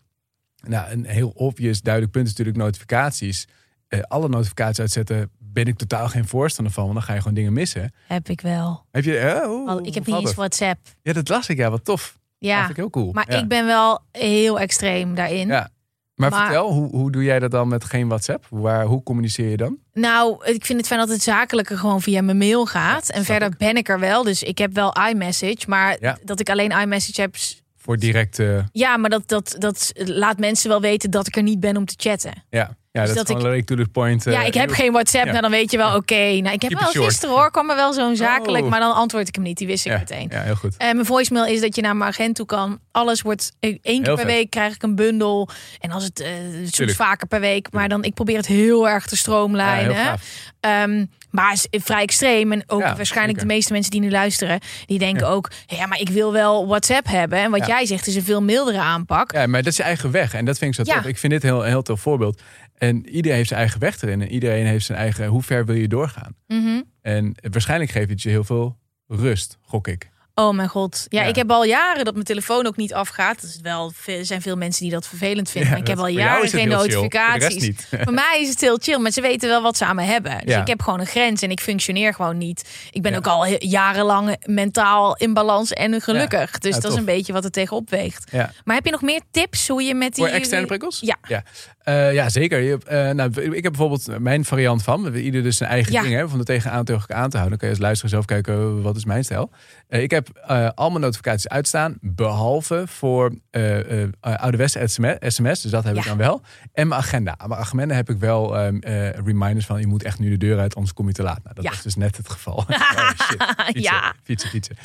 Speaker 2: Nou, een heel obvious, duidelijk punt is natuurlijk notificaties. Eh, alle notificaties uitzetten ben ik totaal geen voorstander van, want dan ga je gewoon dingen missen.
Speaker 1: Heb ik wel.
Speaker 2: Heb je? eh, hoe-
Speaker 1: Al- ik heb niet eens? WhatsApp.
Speaker 2: Ja, dat las ik. Ja, wat tof. Dat
Speaker 1: Ja,
Speaker 2: vind ik heel cool.
Speaker 1: maar
Speaker 2: Ja.
Speaker 1: ik ben wel heel extreem daarin.
Speaker 2: Ja. Maar,
Speaker 1: Maar-
Speaker 2: vertel, hoe, hoe doe jij dat dan met geen WhatsApp? Waar, hoe communiceer je dan?
Speaker 1: Nou, ik vind het fijn dat het zakelijke gewoon via mijn mail gaat.
Speaker 2: Ja,
Speaker 1: en verder
Speaker 2: ik.
Speaker 1: ben ik er wel. Dus ik heb wel iMessage. Maar
Speaker 2: Ja.
Speaker 1: dat ik alleen iMessage heb.
Speaker 2: Voor direct... eh,
Speaker 1: Ja, maar dat, dat, dat laat mensen wel weten dat ik er niet ben om te chatten.
Speaker 2: ja, ja dat,
Speaker 1: dat
Speaker 2: is gewoon
Speaker 1: ik-
Speaker 2: to the point. eh,
Speaker 1: ja, ik heb geen WhatsApp.
Speaker 2: ja.
Speaker 1: Nou, dan weet je wel, oké. Nou, ik heb
Speaker 2: Keep
Speaker 1: wel gisteren hoor, kwam er wel zo'n zakelijk.
Speaker 2: Oh.
Speaker 1: Maar dan antwoord ik hem niet. Die wist ik
Speaker 2: ja,
Speaker 1: meteen.
Speaker 2: Ja, heel goed.
Speaker 1: En mijn voicemail is dat je naar mijn agent toe kan. Alles wordt eh, één keer
Speaker 2: Heel
Speaker 1: per
Speaker 2: vet.
Speaker 1: week krijg ik een bundel. En als het eh, soms
Speaker 2: Tuurlijk.
Speaker 1: vaker per week. Maar dan ik probeer het heel erg te
Speaker 2: Ja,
Speaker 1: stroomlijnen.
Speaker 2: heel gaaf.
Speaker 1: Ehm, maar is vrij extreem. En ook
Speaker 2: Ja,
Speaker 1: waarschijnlijk
Speaker 2: zeker.
Speaker 1: de meeste mensen die nu luisteren, die denken
Speaker 2: Ja.
Speaker 1: ook: ja, maar ik wil wel WhatsApp hebben. En wat jij zegt is een veel mildere aanpak.
Speaker 2: Ja, maar dat is je eigen weg. En dat vind ik zo tof. Ik vind dit een heel, een heel tof voorbeeld. En iedereen heeft zijn eigen weg erin. En iedereen heeft zijn eigen... Hoe ver wil je doorgaan?
Speaker 1: Mhm.
Speaker 2: En waarschijnlijk geeft het je heel veel rust, gok ik.
Speaker 1: Oh mijn god. Ja,
Speaker 2: Ja.
Speaker 1: ik heb al jaren dat mijn telefoon ook niet afgaat. Is wel, er zijn veel mensen die dat vervelend vinden.
Speaker 2: Ja,
Speaker 1: maar ik heb al jaren geen
Speaker 2: chill, voor
Speaker 1: notificaties. Voor mij is het heel chill, maar ze weten wel wat ze aan me hebben. Dus
Speaker 2: Ja.
Speaker 1: ik heb gewoon een grens en ik functioneer gewoon niet. Ik ben ook al jarenlang mentaal in balans en gelukkig. Dus dat is een beetje wat er tegenop weegt. Maar heb je nog meer tips hoe je met die...
Speaker 2: Voor externe prikkels?
Speaker 1: Ja.
Speaker 2: Ja, Eh, ja zeker. Je, hebt, eh, nou, ik heb bijvoorbeeld mijn variant van. We hebben ieder dus zijn eigen
Speaker 1: Ja.
Speaker 2: ding. Hè, van er tegenaan tegen elkaar aan te houden. Dan kan je als luisteraar zelf kijken, wat is mijn stijl? Eh, ik heb al mijn notificaties uitstaan. Behalve voor eh ouderwetse sms, sms. Dus dat heb
Speaker 1: Ja.
Speaker 2: ik dan wel. En mijn agenda. Aan mijn agenda heb ik wel ehm, eh, reminders van... je moet echt nu de deur uit, anders kom je te laat. Nou, dat
Speaker 1: Ja.
Speaker 2: was dus net het geval. oh, shit. Fietsen,
Speaker 1: Ja.
Speaker 2: fietsen, fietsen.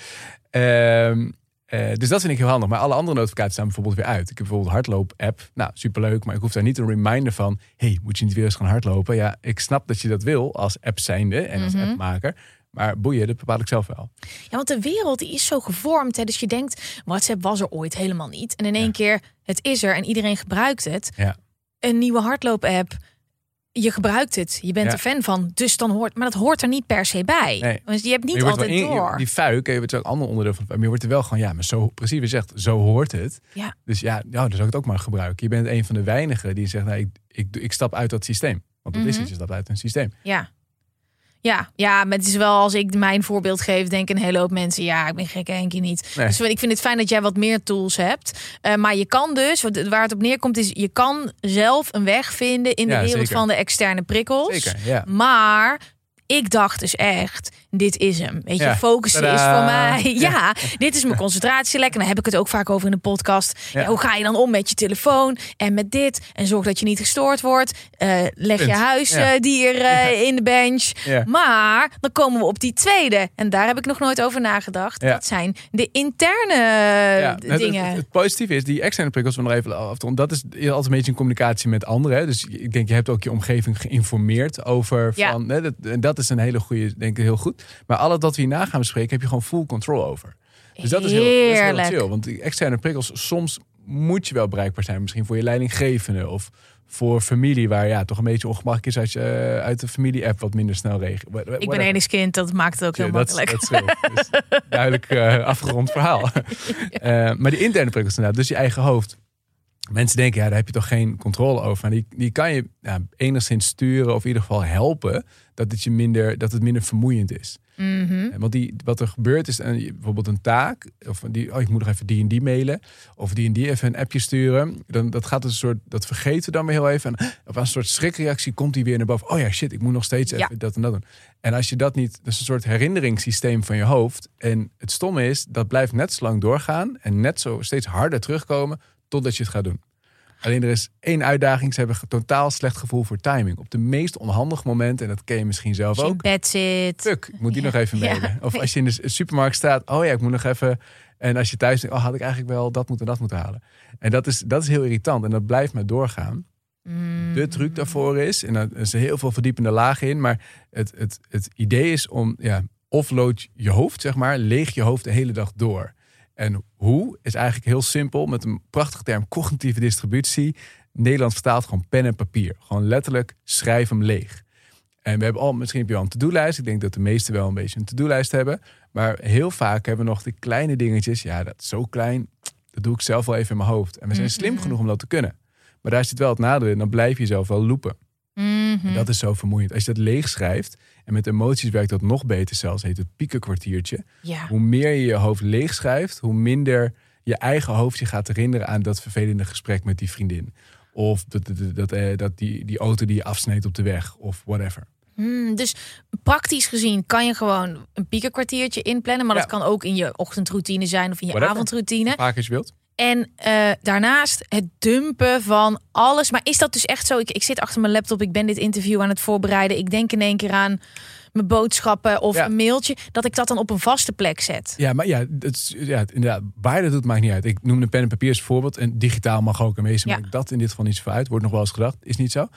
Speaker 2: Eh, dus dat vind ik heel handig. Maar alle andere notificaties staan bijvoorbeeld weer uit. Ik heb bijvoorbeeld hardloop-app. Nou, superleuk. Maar ik hoef daar niet een reminder van... hey, moet je niet weer eens gaan hardlopen? Ja, ik snap dat je dat wil als app zijnde en als
Speaker 1: Mhm.
Speaker 2: appmaker. Maar boeien, dat bepaal ik zelf wel.
Speaker 1: Ja, want de wereld die is zo gevormd. Hè? Dus je denkt, WhatsApp was er ooit helemaal niet. En in één
Speaker 2: Ja.
Speaker 1: keer, het is er en iedereen gebruikt het.
Speaker 2: Ja.
Speaker 1: Een nieuwe hardloop-app. Je gebruikt het. Je bent
Speaker 2: Ja.
Speaker 1: er fan van. Dus dan hoort, maar dat hoort er niet per se bij.
Speaker 2: Nee.
Speaker 1: Want je hebt niet
Speaker 2: je
Speaker 1: altijd
Speaker 2: in-
Speaker 1: door.
Speaker 2: Die fuik, je wordt een ander onderdeel van. Maar je wordt er wel gewoon, ja, maar zo precies je zegt, zo hoort het.
Speaker 1: Ja.
Speaker 2: Dus ja, nou, dan zou ik het ook maar gebruiken. Je bent een van de weinigen die zegt, nou, ik, ik, ik stap uit dat systeem. Want dat is
Speaker 1: Mhm.
Speaker 2: het, je stapt uit een systeem.
Speaker 1: Ja. Ja, ja, maar het is wel als ik mijn voorbeeld geef, denken een hele hoop mensen, ja, ik ben gek Henkie niet.
Speaker 2: Nee.
Speaker 1: Dus ik vind het fijn dat jij wat meer tools hebt. Eh, maar je kan dus, waar het op neerkomt, is je kan zelf een weg vinden in de
Speaker 2: Ja,
Speaker 1: wereld
Speaker 2: zeker.
Speaker 1: van de externe prikkels.
Speaker 2: Zeker, ja.
Speaker 1: Maar ik dacht dus echt, dit is hem. Weet je,
Speaker 2: Ja.
Speaker 1: focussen is voor mij. Ja,
Speaker 2: Ja.
Speaker 1: dit is mijn concentratielek. En daar heb ik het ook vaak over in de podcast. Ja. Hoe ga je dan om met je telefoon en met dit? En zorg dat je niet gestoord wordt. Eh, leg je huisdier
Speaker 2: Ja.
Speaker 1: eh, in de bench. Maar dan komen we op die tweede. En daar heb ik nog nooit over nagedacht. Dat zijn de interne eh,
Speaker 2: het,
Speaker 1: dingen.
Speaker 2: Het, het positieve is, die externe prikkels, we nog even af te dat is altijd een beetje een communicatie met anderen. Dus ik denk, je hebt ook je omgeving geïnformeerd over
Speaker 1: Ja.
Speaker 2: van, hè, dat, en dat is een hele goede, denk ik heel goed. Maar alles wat we hierna gaan bespreken, heb je gewoon full control over. Dus dat is heel, dat is heel chill. Want die externe prikkels, soms moet je wel bereikbaar zijn. Misschien voor je leidinggevende of voor familie, waar ja, toch een beetje ongemakkelijk is als je eh, uit de familie-app wat minder snel regelt.
Speaker 1: ik ben enigskind, dat maakt het ook heel
Speaker 2: Ja, dat,
Speaker 1: makkelijk.
Speaker 2: dat. Dus duidelijk eh, afgerond verhaal. Eh, maar die interne prikkels inderdaad, dus je eigen hoofd. Mensen denken, ja, daar heb je toch geen controle over. Maar die, die kan je ja, enigszins sturen of in ieder geval helpen dat het, je minder, dat het minder vermoeiend is.
Speaker 1: Mhm.
Speaker 2: Eh, Want die, wat er gebeurt is een, bijvoorbeeld een taak. Of die, oh, ik moet nog even die en die mailen. Of die en die even een appje sturen. Dan, dat gaat een soort, dat vergeten we dan weer heel even. En op een soort schrikreactie komt die weer naar boven. Oh ja, shit, ik moet nog steeds even
Speaker 1: Ja.
Speaker 2: dat en dat doen. En als je dat niet, dat is een soort herinneringssysteem van je hoofd. En het stomme is, dat blijft net zo lang doorgaan. En net zo steeds harder terugkomen totdat je het gaat doen. Alleen er is één uitdaging. Ze hebben totaal slecht gevoel voor timing. Op de meest onhandige momenten, en dat ken je misschien zelf
Speaker 1: Als je
Speaker 2: ook.
Speaker 1: bed zit.
Speaker 2: Fuck, ik moet die
Speaker 1: Ja.
Speaker 2: nog even
Speaker 1: Ja.
Speaker 2: mailen. Of als je in de supermarkt staat, oh ja, ik moet nog even. En als je thuis denkt, oh, had ik eigenlijk wel dat moeten, dat moeten halen. En dat is, dat is heel irritant en dat blijft maar doorgaan.
Speaker 1: Mm.
Speaker 2: De truc daarvoor is, en er is heel veel verdiepende lagen in, maar het, het, het idee is om, ja, offload je hoofd, zeg maar, leeg je hoofd de hele dag door. En hoe is eigenlijk heel simpel, met een prachtige term cognitieve distributie. Nederlands vertaald gewoon pen en papier. Gewoon letterlijk schrijf hem leeg. En we hebben al, misschien heb je al een to-do-lijst. Ik denk dat de meesten wel een beetje een to-do-lijst hebben. Maar heel vaak hebben we nog die kleine dingetjes. Ja, dat is zo klein. Dat doe ik zelf wel even in mijn hoofd. En we zijn slim
Speaker 1: Mhm.
Speaker 2: genoeg om dat te kunnen. Maar daar zit wel het nadeel in. Dan blijf je jezelf wel lopen.
Speaker 1: Mhm.
Speaker 2: En dat is zo vermoeiend. Als je dat leeg schrijft en met emoties werkt dat nog beter zelfs, heet het piekenkwartiertje.
Speaker 1: ja.
Speaker 2: Hoe meer je je hoofd leeg schrijft, hoe minder je eigen hoofd je gaat herinneren aan dat vervelende gesprek met die vriendin. Of dat, dat, dat, eh, dat die, die auto die je afsneed op de weg, of whatever.
Speaker 1: Hmm, dus praktisch gezien kan je gewoon een piekerkwartiertje inplannen. Maar
Speaker 2: Ja.
Speaker 1: dat kan ook in je ochtendroutine zijn of in je
Speaker 2: Whatever.
Speaker 1: avondroutine.
Speaker 2: Vaak als je wilt.
Speaker 1: En eh, daarnaast het dumpen van alles. Maar is dat dus echt zo? Ik, ik zit achter mijn laptop, ik ben dit interview aan het voorbereiden. Ik denk in één keer aan mijn boodschappen of
Speaker 2: Ja.
Speaker 1: een mailtje. Dat ik dat dan op een vaste plek zet.
Speaker 2: Ja, maar ja, het, ja inderdaad, dat doet maakt niet uit. Ik noemde pen en papier als voorbeeld. En digitaal mag ook een.
Speaker 1: Ja.
Speaker 2: Maar dat in dit geval niet zoveel uit. Wordt nog wel eens gedacht. Is niet zo.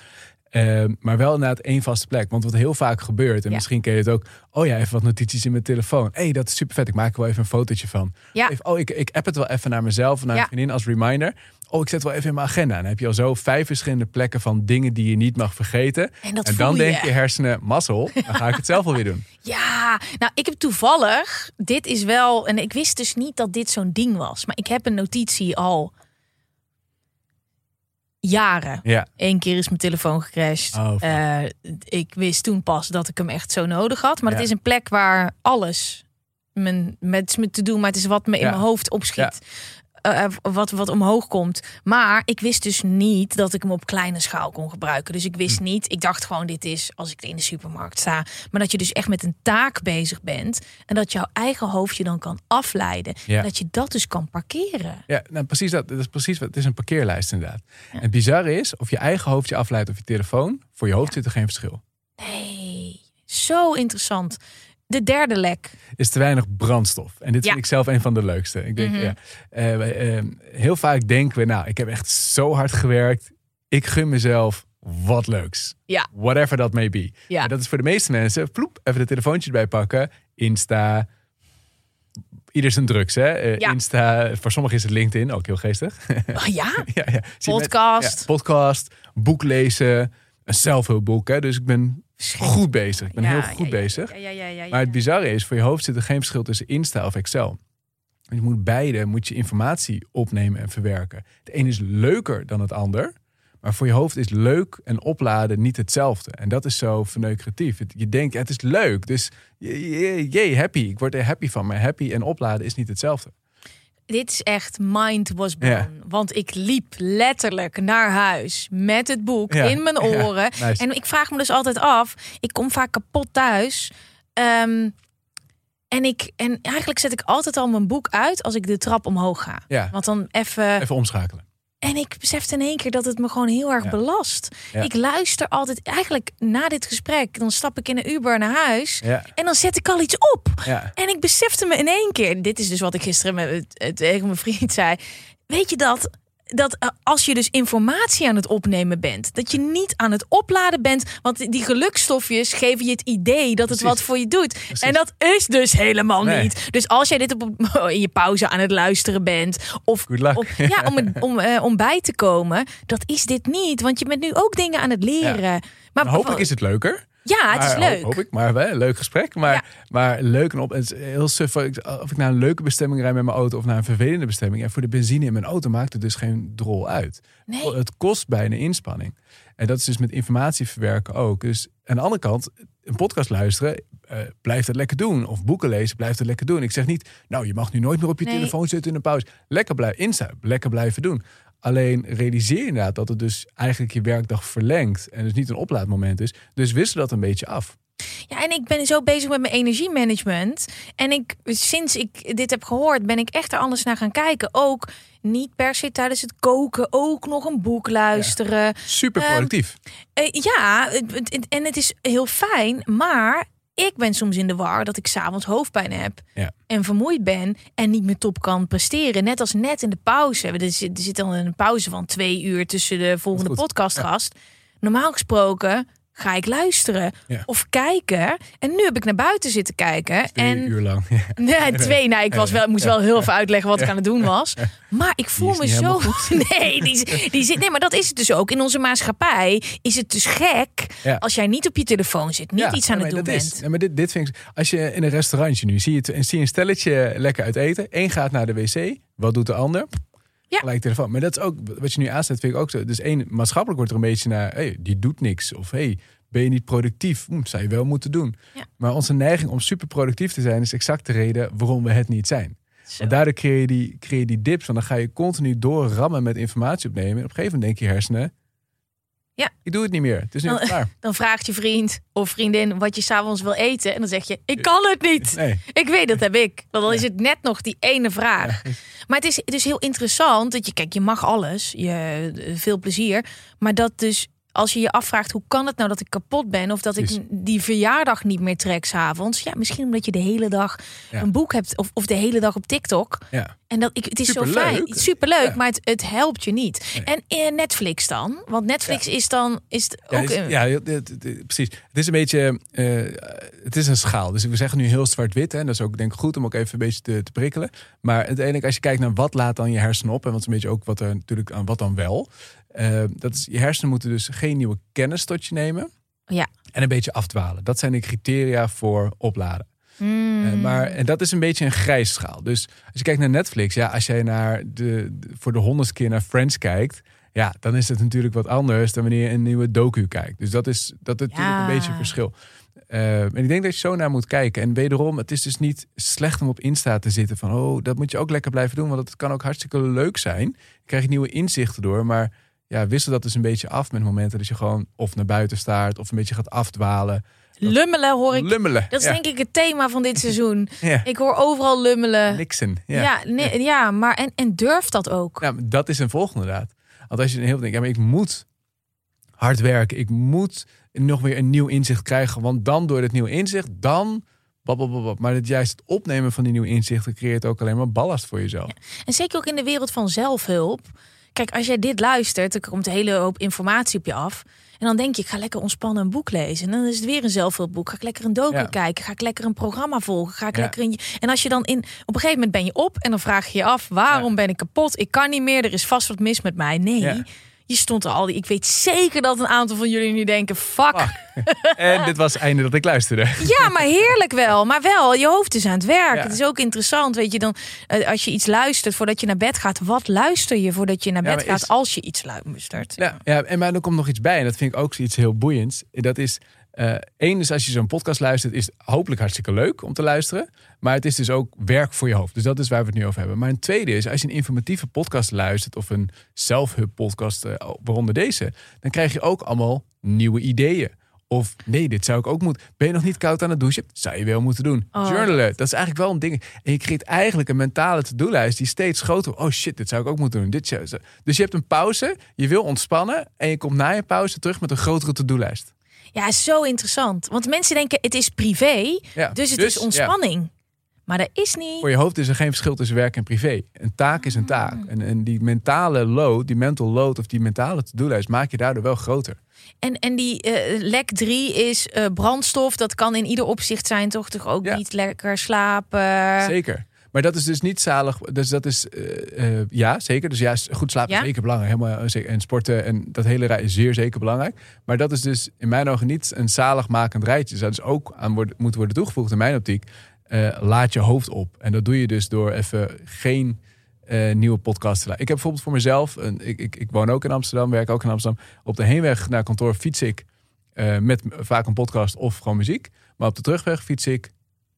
Speaker 2: Ehm, maar wel inderdaad één vaste plek. Want wat heel vaak gebeurt. En
Speaker 1: Ja.
Speaker 2: misschien ken je het ook. Oh ja, even wat notities in mijn telefoon. Hé, hey, dat is super vet. Ik maak er wel even een fotootje van.
Speaker 1: Ja.
Speaker 2: Even, oh, ik, ik app het wel even naar mezelf. Naar
Speaker 1: Ja.
Speaker 2: een vriendin als reminder. Oh, ik zet wel even in mijn agenda. En dan heb je al zo vijf verschillende plekken van dingen die je niet mag vergeten.
Speaker 1: En
Speaker 2: dan
Speaker 1: je.
Speaker 2: denk je hersenen, mazzel. Dan ga ik het zelf alweer doen.
Speaker 1: Ja, nou, ik heb toevallig, dit is wel, en ik wist dus niet dat dit zo'n ding was, maar ik heb een notitie al jaren.
Speaker 2: Ja.
Speaker 1: Eén keer is mijn telefoon gecrashed.
Speaker 2: Oh.
Speaker 1: Eh, ik wist toen pas dat ik hem echt zo nodig had. Maar
Speaker 2: Ja.
Speaker 1: het is een plek waar alles mijn, met me te doen, maar het is wat me in
Speaker 2: Ja.
Speaker 1: mijn hoofd opschiet. Eh, wat, wat omhoog komt. Maar ik wist dus niet dat ik hem op kleine schaal kon gebruiken. Dus ik
Speaker 2: Hm.
Speaker 1: wist niet, ik dacht gewoon dit is als ik in de supermarkt sta. Maar dat je dus echt met een taak bezig bent. En dat jouw eigen hoofd je dan kan afleiden.
Speaker 2: Ja.
Speaker 1: En dat je dat dus kan parkeren.
Speaker 2: Ja, nou, precies dat. Dat is precies wat. Het is een parkeerlijst inderdaad. En het bizarre is, of je eigen hoofd je afleidt of je telefoon, voor je hoofd zit er geen verschil.
Speaker 1: Nee, zo interessant. De derde lek.
Speaker 2: is te weinig brandstof. En dit
Speaker 1: Ja.
Speaker 2: vind ik zelf een van de leukste. Ik denk,
Speaker 1: Mhm.
Speaker 2: ja, eh, eh, heel vaak denken we, nou, ik heb echt zo hard gewerkt. Ik gun mezelf wat leuks.
Speaker 1: Ja.
Speaker 2: Whatever that may be.
Speaker 1: Ja.
Speaker 2: En dat is voor de meeste mensen, ploep, even de telefoontje erbij pakken. Insta, ieder zijn drugs, hè. Eh,
Speaker 1: Ja.
Speaker 2: Insta, voor sommigen is het LinkedIn, ook heel geestig.
Speaker 1: Oh, ja,
Speaker 2: ja, ja. Met-
Speaker 1: podcast.
Speaker 2: ja, podcast, boek lezen, een zelfhulpboek. Hè. Dus ik ben goed bezig. Ik ben
Speaker 1: Ja,
Speaker 2: heel goed
Speaker 1: ja,
Speaker 2: bezig.
Speaker 1: Ja.
Speaker 2: Maar het bizarre is, voor je hoofd zit er geen verschil tussen Insta of Excel. Je moet beide, moet je informatie opnemen en verwerken. Het een is leuker dan het ander. Maar voor je hoofd is leuk en opladen niet hetzelfde. En dat is zo verneukeratief. Je denkt, het is leuk. Dus jee, happy. Ik word er happy van. Maar happy en opladen is niet hetzelfde.
Speaker 1: Dit is echt mind was blown.
Speaker 2: Ja.
Speaker 1: Want ik liep letterlijk naar huis met het boek
Speaker 2: Ja,
Speaker 1: in mijn
Speaker 2: ja,
Speaker 1: oren.
Speaker 2: nice.
Speaker 1: En ik vraag me dus altijd af. Ik kom vaak kapot thuis. Ehm, en, ik, en eigenlijk zet ik altijd al mijn boek uit als ik de trap omhoog ga.
Speaker 2: Ja.
Speaker 1: Want dan even...
Speaker 2: Even omschakelen.
Speaker 1: En ik besefte in één keer dat het me gewoon heel erg
Speaker 2: Ja.
Speaker 1: belast.
Speaker 2: Ja.
Speaker 1: Ik luister altijd... Eigenlijk na dit gesprek, dan stap ik in een Uber naar huis.
Speaker 2: Ja,
Speaker 1: En dan zet ik al iets op. En ik besefte me in één keer, dit is dus wat ik gisteren met, het- tegen mijn vriend zei. Weet je dat, dat eh, als je dus informatie aan het opnemen bent, dat je niet aan het opladen bent, want die gelukstofjes geven je het idee dat het
Speaker 2: Precies.
Speaker 1: wat voor je doet. En dat is dus helemaal
Speaker 2: Nee.
Speaker 1: niet. Dus als jij dit op, in je pauze aan het luisteren bent, of, of ja, om, het- om, eh, om bij te komen, dat is dit niet, want je bent nu ook dingen aan het leren. Maar
Speaker 2: Maar hopelijk is het leuker.
Speaker 1: Ja, het is
Speaker 2: Maar,
Speaker 1: leuk.
Speaker 2: Hoop, hoop ik, maar wel, een leuk gesprek. Maar,
Speaker 1: Ja.
Speaker 2: maar leuk en op. Heel suf. Of ik naar een leuke bestemming rijd met mijn auto of naar een vervelende bestemming. En voor de benzine in mijn auto maakt het dus geen drol uit.
Speaker 1: Nee.
Speaker 2: Het kost bijna inspanning. En dat is dus met informatie verwerken ook. Dus aan de andere kant, een podcast luisteren, eh blijf het lekker doen. Of boeken lezen, blijf het lekker doen. Ik zeg niet, nou, je mag nu nooit meer op je
Speaker 1: Nee.
Speaker 2: telefoon zitten in een pauze. Lekker blijven Insta, lekker blijven doen. Alleen realiseer je inderdaad dat het dus eigenlijk je werkdag verlengt. En dus niet een oplaadmoment is. Dus wissel dat een beetje af.
Speaker 1: Ja, en ik ben zo bezig met mijn energiemanagement. En ik, sinds ik dit heb gehoord, ben ik echt er anders naar gaan kijken. Ook niet per se tijdens het koken, ook nog een boek luisteren.
Speaker 2: Super
Speaker 1: Ehm,
Speaker 2: productief.
Speaker 1: Ja, het- het- het- en het is heel fijn, maar ik ben soms in de war dat ik s'avonds hoofdpijn heb.
Speaker 2: Ja.
Speaker 1: En vermoeid ben en niet meer top kan presteren. Net als net in de pauze. Er zit, er zit dan een pauze van twee uur tussen de volgende podcastgast. Normaal gesproken ga ik luisteren
Speaker 2: Ja.
Speaker 1: of kijken. En nu heb ik naar buiten zitten kijken.
Speaker 2: Twee
Speaker 1: en
Speaker 2: uur lang.
Speaker 1: Nee, twee. Nou, ik was wel, ik moest wel heel veel uitleggen wat ik aan het doen was. Maar ik voel me zo. Nee, die, die zit. Nee, maar dat is het dus ook. In onze maatschappij is het dus gek als jij niet op je telefoon zit, niet iets aan het doen
Speaker 2: dat
Speaker 1: bent.
Speaker 2: Is, maar dit, dit vind ik, als je in een restaurantje nu zie je, het- zie je een stelletje lekker uit eten. Eén gaat naar de wc. Wat doet de ander?
Speaker 1: Ja.
Speaker 2: gelijk telefoon. Maar dat is ook, wat je nu aanzet, vind ik ook zo. Dus één, maatschappelijk wordt er een beetje naar, hey, die doet niks. Of hey, ben je niet productief? Hm, zou je wel moeten doen.
Speaker 1: Ja.
Speaker 2: Maar onze neiging om super productief te zijn, is exact de reden waarom we het niet zijn.
Speaker 1: Zo.
Speaker 2: Want daardoor creëer je, die, creëer je die dips. Want dan ga je continu doorrammen met informatie opnemen. En op een gegeven moment denk je hersenen...
Speaker 1: Ja.
Speaker 2: Ik doe het niet meer. Het is nu
Speaker 1: Dan-
Speaker 2: klaar.
Speaker 1: Dan vraagt je vriend of vriendin wat je s'avonds wil eten. En dan zeg je, ik kan het niet.
Speaker 2: Nee.
Speaker 1: Ik weet, dat heb ik. Want dan is het net nog die ene vraag. Maar het is, het is heel interessant dat je, kijk, je mag alles. Je, veel plezier. Maar dat dus, als je je afvraagt, hoe kan het nou dat ik kapot ben? Of dat ik
Speaker 2: Precies.
Speaker 1: die verjaardag niet meer trek s'avonds. Ja, misschien omdat je de hele dag
Speaker 2: Ja.
Speaker 1: een boek hebt. Of, of de hele dag op TikTok.
Speaker 2: Ja.
Speaker 1: En dat, ik, het is zo fijn. Superleuk,
Speaker 2: Ja.
Speaker 1: maar het, het helpt je niet. En Netflix dan? Want Netflix is dan is het
Speaker 2: Ja,
Speaker 1: ook...
Speaker 2: is-
Speaker 1: een-
Speaker 2: ja, precies. Het is een beetje, eh, het is een schaal. Dus we zeggen nu heel zwart-wit. En dat is ook denk ik goed om ook even een beetje te, te prikkelen. Maar uiteindelijk als je kijkt naar wat laat dan je hersenen op. En wat is een beetje ook wat er natuurlijk aan wat dan wel. Eh, dat is, je hersenen moeten dus geen nieuwe kennis tot je nemen.
Speaker 1: Ja.
Speaker 2: En een beetje afdwalen. Dat zijn de criteria voor opladen.
Speaker 1: Mm.
Speaker 2: Eh, maar, en dat is een beetje een grijs schaal. Dus als je kijkt naar Netflix, ja, als jij naar de, de- voor de honderdste keer naar Friends kijkt, ja, dan is het natuurlijk wat anders dan wanneer je een nieuwe docu kijkt. Dus dat is, dat is natuurlijk een beetje een verschil. Eh, en ik denk dat je zo naar moet kijken. En wederom, het is dus niet slecht om op Insta te zitten van, oh, dat moet je ook lekker blijven doen, want het kan ook hartstikke leuk zijn. Je krijgt nieuwe inzichten door, maar ja, wissel dat dus een beetje af met momenten dat je gewoon of naar buiten staart of een beetje gaat afdwalen.
Speaker 1: Lummelen hoor ik.
Speaker 2: Lummelen.
Speaker 1: Dat is
Speaker 2: ja.
Speaker 1: denk ik het thema van dit seizoen.
Speaker 2: Ja.
Speaker 1: Ik hoor overal lummelen.
Speaker 2: Nixon. Ja.
Speaker 1: Ja, nee, ja. maar en, en durf dat ook.
Speaker 2: Nou, dat is een volgende inderdaad. Want als je een heel denkt, ja, maar ik moet hard werken. Ik moet nog weer een nieuw inzicht krijgen. Want dan door het nieuwe inzicht, dan... Babbelbabbel. Maar het, juist het opnemen van die nieuwe inzichten creëert ook alleen maar ballast voor jezelf.
Speaker 1: En zeker ook in de wereld van zelfhulp. Kijk, als jij dit luistert, dan komt een hele hoop informatie op je af. En dan denk je, ik ga lekker ontspannen een boek lezen. En dan is het weer een zelfhulpboek. Ga ik lekker een docu
Speaker 2: Ja.
Speaker 1: kijken. Ga ik lekker een programma volgen. Ga ik
Speaker 2: Ja.
Speaker 1: lekker een... En als je dan in... Op een gegeven moment ben je op en dan vraag je je af... waarom
Speaker 2: Ja.
Speaker 1: ben ik kapot? Ik kan niet meer. Er is vast wat mis met mij. Nee. Je stond er al. die- Ik weet zeker dat een aantal van jullie nu denken... fuck,
Speaker 2: En dit was het einde dat ik luisterde.
Speaker 1: Ja, maar heerlijk wel. Maar wel, je hoofd is aan het werk.
Speaker 2: Ja.
Speaker 1: Het is ook interessant, weet je, dan eh, als je iets luistert voordat je naar bed gaat. Wat luister je voordat je naar bed gaat
Speaker 2: is-
Speaker 1: als je iets luistert?
Speaker 2: Ja, ja, en maar er komt nog iets bij. En dat vind ik ook iets heel boeiends. Dat is, eh één is als je zo'n podcast luistert, is het hopelijk hartstikke leuk om te luisteren. Maar het is dus ook werk voor je hoofd. Dus dat is waar we het nu over hebben. Maar een tweede is, als je een informatieve podcast luistert of een self-hub podcast, eh, waaronder deze, dan krijg je ook allemaal nieuwe ideeën. Of nee, dit zou ik ook moeten. Ben je nog niet koud aan het douchen? Zou je wel moeten doen.
Speaker 1: Oh,
Speaker 2: Journalen, dat is eigenlijk wel een ding. En je creëert eigenlijk een mentale to-do-lijst die steeds groter wordt. Oh shit, dit zou ik ook moeten doen. Dit zou... Dus je hebt een pauze, je wil ontspannen en je komt na je pauze terug met een grotere to-do-lijst.
Speaker 1: Ja, zo interessant. Want mensen denken het is privé,
Speaker 2: Ja,
Speaker 1: dus het
Speaker 2: dus,
Speaker 1: is ontspanning. Maar dat is niet.
Speaker 2: Voor je hoofd is er geen verschil tussen werk en privé. Een taak is een taak. En, en die mentale load, die mental load of die mentale to-do-lijst maak je daardoor wel groter.
Speaker 1: En, en die eh, lek 3 is eh, brandstof. Dat kan in ieder opzicht zijn, toch? Toch ook
Speaker 2: Ja.
Speaker 1: niet lekker slapen.
Speaker 2: Zeker. Maar dat is dus niet zalig. Dus dat is, eh, eh, ja, zeker. Dus ja, goed slapen
Speaker 1: Ja?
Speaker 2: is zeker belangrijk. Helemaal, eh, zeker. En sporten en dat hele rij is zeer zeker belangrijk. Maar dat is dus in mijn ogen niet een zaligmakend rijtje. Dat is ook aan worden, moet worden toegevoegd in mijn optiek. Laat je hoofd op. En dat doe je dus door even geen nieuwe podcast te luisteren. Ik heb bijvoorbeeld voor mezelf, een, ik, ik, ik woon ook in Amsterdam, werk ook in Amsterdam. Op de heenweg naar kantoor fiets ik met vaak een podcast of gewoon muziek. Maar op de terugweg fiets ik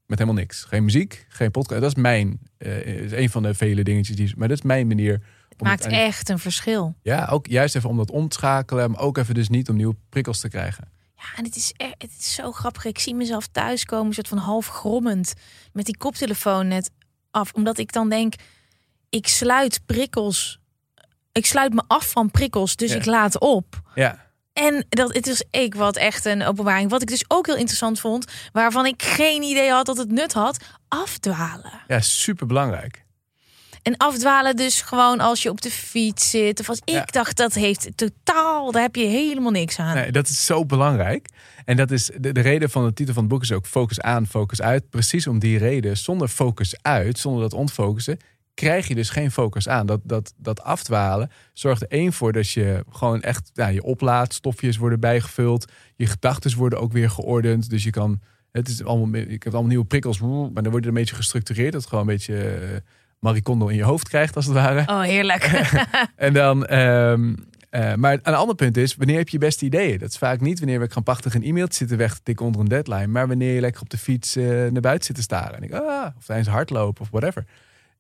Speaker 2: met helemaal niks. Geen muziek, geen podcast. Dat is mijn, eh, is een van de vele dingetjes die. Maar dat is mijn manier.
Speaker 1: Het maakt
Speaker 2: het
Speaker 1: echt een verschil.
Speaker 2: Ja, ook juist even om dat om te schakelen, maar ook even dus niet om nieuwe prikkels te krijgen.
Speaker 1: Ja, en het is, echt, het is zo grappig. Ik zie mezelf thuiskomen, soort van half grommend, met die koptelefoon net af. Omdat ik dan denk, ik sluit prikkels. Ik sluit me af van prikkels, dus
Speaker 2: Ja.
Speaker 1: ik laat op.
Speaker 2: Ja,
Speaker 1: En dat, het is ik wat echt een openbaring. Wat ik dus ook heel interessant vond, waarvan ik geen idee had dat het nut had, afdwalen.
Speaker 2: ja super belangrijk.
Speaker 1: En afdwalen dus gewoon als je op de fiets zit. Of als ik
Speaker 2: Ja.
Speaker 1: dacht, dat heeft totaal, daar heb je helemaal niks aan.
Speaker 2: Nee, dat is zo belangrijk. En dat is de, de reden van de titel van het boek is ook focus aan, focus uit. Precies om die reden, zonder focus uit, zonder dat ontfocussen, krijg je dus geen focus aan. Dat, dat, dat afdwalen zorgt er één voor dat je gewoon echt ja, je oplaadt, stofjes worden bijgevuld, je gedachten worden ook weer geordend. Dus je kan, het is allemaal, ik heb allemaal nieuwe prikkels, maar dan wordt het een beetje gestructureerd. Dat het gewoon een beetje eh, Marie Kondo in je hoofd krijgt, als het ware.
Speaker 1: Oh, heerlijk.
Speaker 2: En dan, ehm, eh, maar een ander punt is, wanneer heb je je beste ideeën? Dat is vaak niet wanneer we krampachtig een e-mail zitten weg te tikken onder een deadline, maar wanneer je lekker op de fiets eh, naar buiten zit te staren. En ik, ah, of tijdens hardlopen of whatever.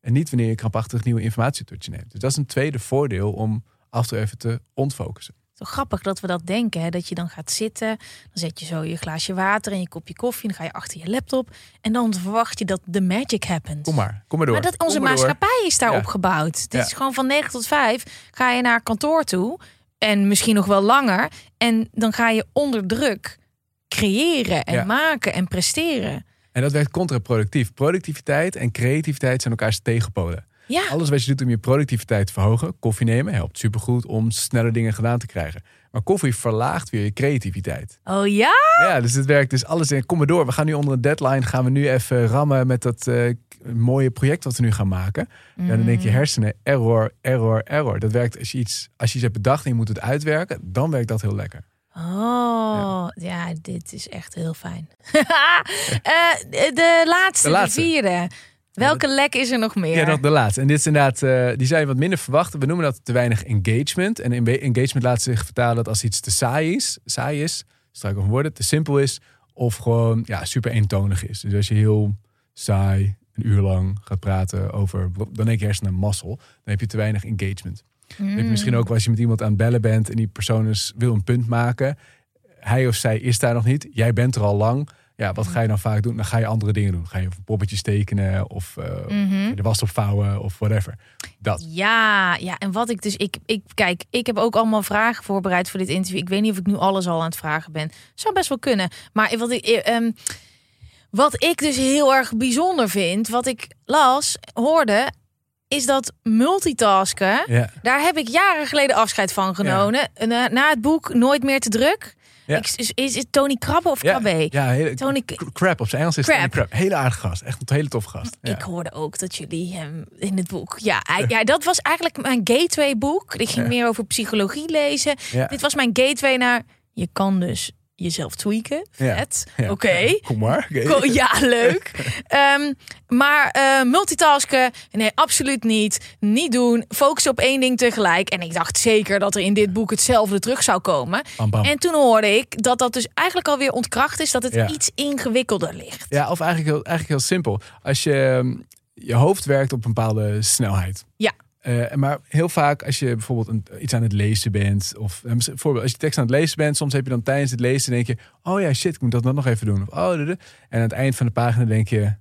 Speaker 2: En niet wanneer je krampachtig nieuwe informatie tot je neemt. Dus dat is een tweede voordeel om af en toe even te ontfocussen.
Speaker 1: Zo grappig dat we dat denken. Hè? Dat je dan gaat zitten, dan zet je zo je glaasje water en je kopje koffie. Dan ga je achter je laptop en dan verwacht je dat de magic happens.
Speaker 2: Kom maar, kom maar door.
Speaker 1: Maar dat onze
Speaker 2: maar
Speaker 1: maatschappij is daarop
Speaker 2: Ja.
Speaker 1: gebouwd. Het
Speaker 2: Ja.
Speaker 1: is gewoon van 9 tot 5 ga je naar kantoor toe. En misschien nog wel langer. En dan ga je onder druk creëren en
Speaker 2: Ja.
Speaker 1: maken en presteren.
Speaker 2: En dat werkt contraproductief. Productiviteit en creativiteit zijn elkaars tegenpolen.
Speaker 1: Ja,
Speaker 2: Alles wat je doet om je productiviteit te verhogen, koffie nemen, helpt supergoed om sneller dingen gedaan te krijgen. Maar koffie verlaagt weer je creativiteit.
Speaker 1: oh ja?
Speaker 2: Ja, dus het werkt dus alles in. Kom maar door. We gaan nu onder een deadline. Gaan we nu even rammen met dat eh, mooie project wat we nu gaan maken. Ja, dan denk
Speaker 1: Mm.
Speaker 2: je hersenen, error, error, error. Dat werkt als je iets, als je iets hebt bedacht en je moet het uitwerken, dan werkt dat heel lekker.
Speaker 1: Oh, ja. dit is echt heel fijn. Eh, de, laatste,
Speaker 2: De laatste.
Speaker 1: vierde. Welke lek is er nog meer?
Speaker 2: Ja, nog de laatste. En dit is inderdaad, eh, die zijn wat minder verwachten. We noemen dat te weinig engagement. En engagement laat zich vertalen dat als iets te saai is, saai is, struikel van woorden, te simpel is, of gewoon ja, super eentonig is. Dus als je heel saai een uur lang gaat praten over, dan denk je hersenen mazzel. Dan heb je te weinig engagement. Heb je misschien ook wel als je met iemand aan het bellen bent en die persoon is, wil een punt maken. Hij of zij is daar nog niet. Jij bent er al lang. Ja, wat ga je dan vaak doen? Dan ga je andere dingen doen. Ga je poppetjes tekenen of eh,
Speaker 1: Mhm.
Speaker 2: de was opvouwen of whatever. Dat.
Speaker 1: Ja, ja, en wat ik dus, ik, ik, kijk, ik heb ook allemaal vragen voorbereid voor dit interview. Ik weet niet of ik nu alles al aan het vragen ben. Zou best wel kunnen. Maar wat ik, eh, ehm, wat ik dus heel erg bijzonder vind, wat ik las, hoorde, is dat multitasken.
Speaker 2: Ja.
Speaker 1: Daar heb ik jaren geleden afscheid van genomen. Na, na het boek Nooit meer te druk.
Speaker 2: Ja.
Speaker 1: Ik, is, is het Tony Krabbe of
Speaker 2: Ja,
Speaker 1: Krabbe?
Speaker 2: ja hele,
Speaker 1: Tony,
Speaker 2: K- Crap, op zijn Engels is
Speaker 1: Crap.
Speaker 2: Tony. Hele aardige gast. Echt een hele toffe gast. Ja.
Speaker 1: Ik hoorde ook dat jullie hem in het boek. Ja, hij- ja dat was eigenlijk mijn gateway boek. Ik ging
Speaker 2: Ja.
Speaker 1: meer over psychologie lezen.
Speaker 2: Ja.
Speaker 1: Dit was mijn gateway naar. Je kan dus jezelf tweaken. Vet.
Speaker 2: Ja.
Speaker 1: Oké.
Speaker 2: Kom maar.
Speaker 1: Ja, leuk. Ehm, maar eh, multitasken, nee, absoluut niet. Niet doen. Focus op één ding tegelijk. En ik dacht zeker dat er in dit boek hetzelfde terug zou komen.
Speaker 2: Bam, bam.
Speaker 1: En toen hoorde ik dat dat dus eigenlijk alweer ontkracht is. Dat het
Speaker 2: Ja.
Speaker 1: iets ingewikkelder ligt.
Speaker 2: Ja, of eigenlijk heel, eigenlijk heel simpel. Als je ehm, je hoofd werkt op een bepaalde snelheid.
Speaker 1: Ja.
Speaker 2: Eh, maar heel vaak als je bijvoorbeeld een, iets aan het lezen bent. Of eh, bijvoorbeeld als je tekst aan het lezen bent. Soms heb je dan tijdens het lezen denk je. Oh ja, shit, ik moet dat dan nog even doen. Of, oh. En aan het eind van de pagina denk je.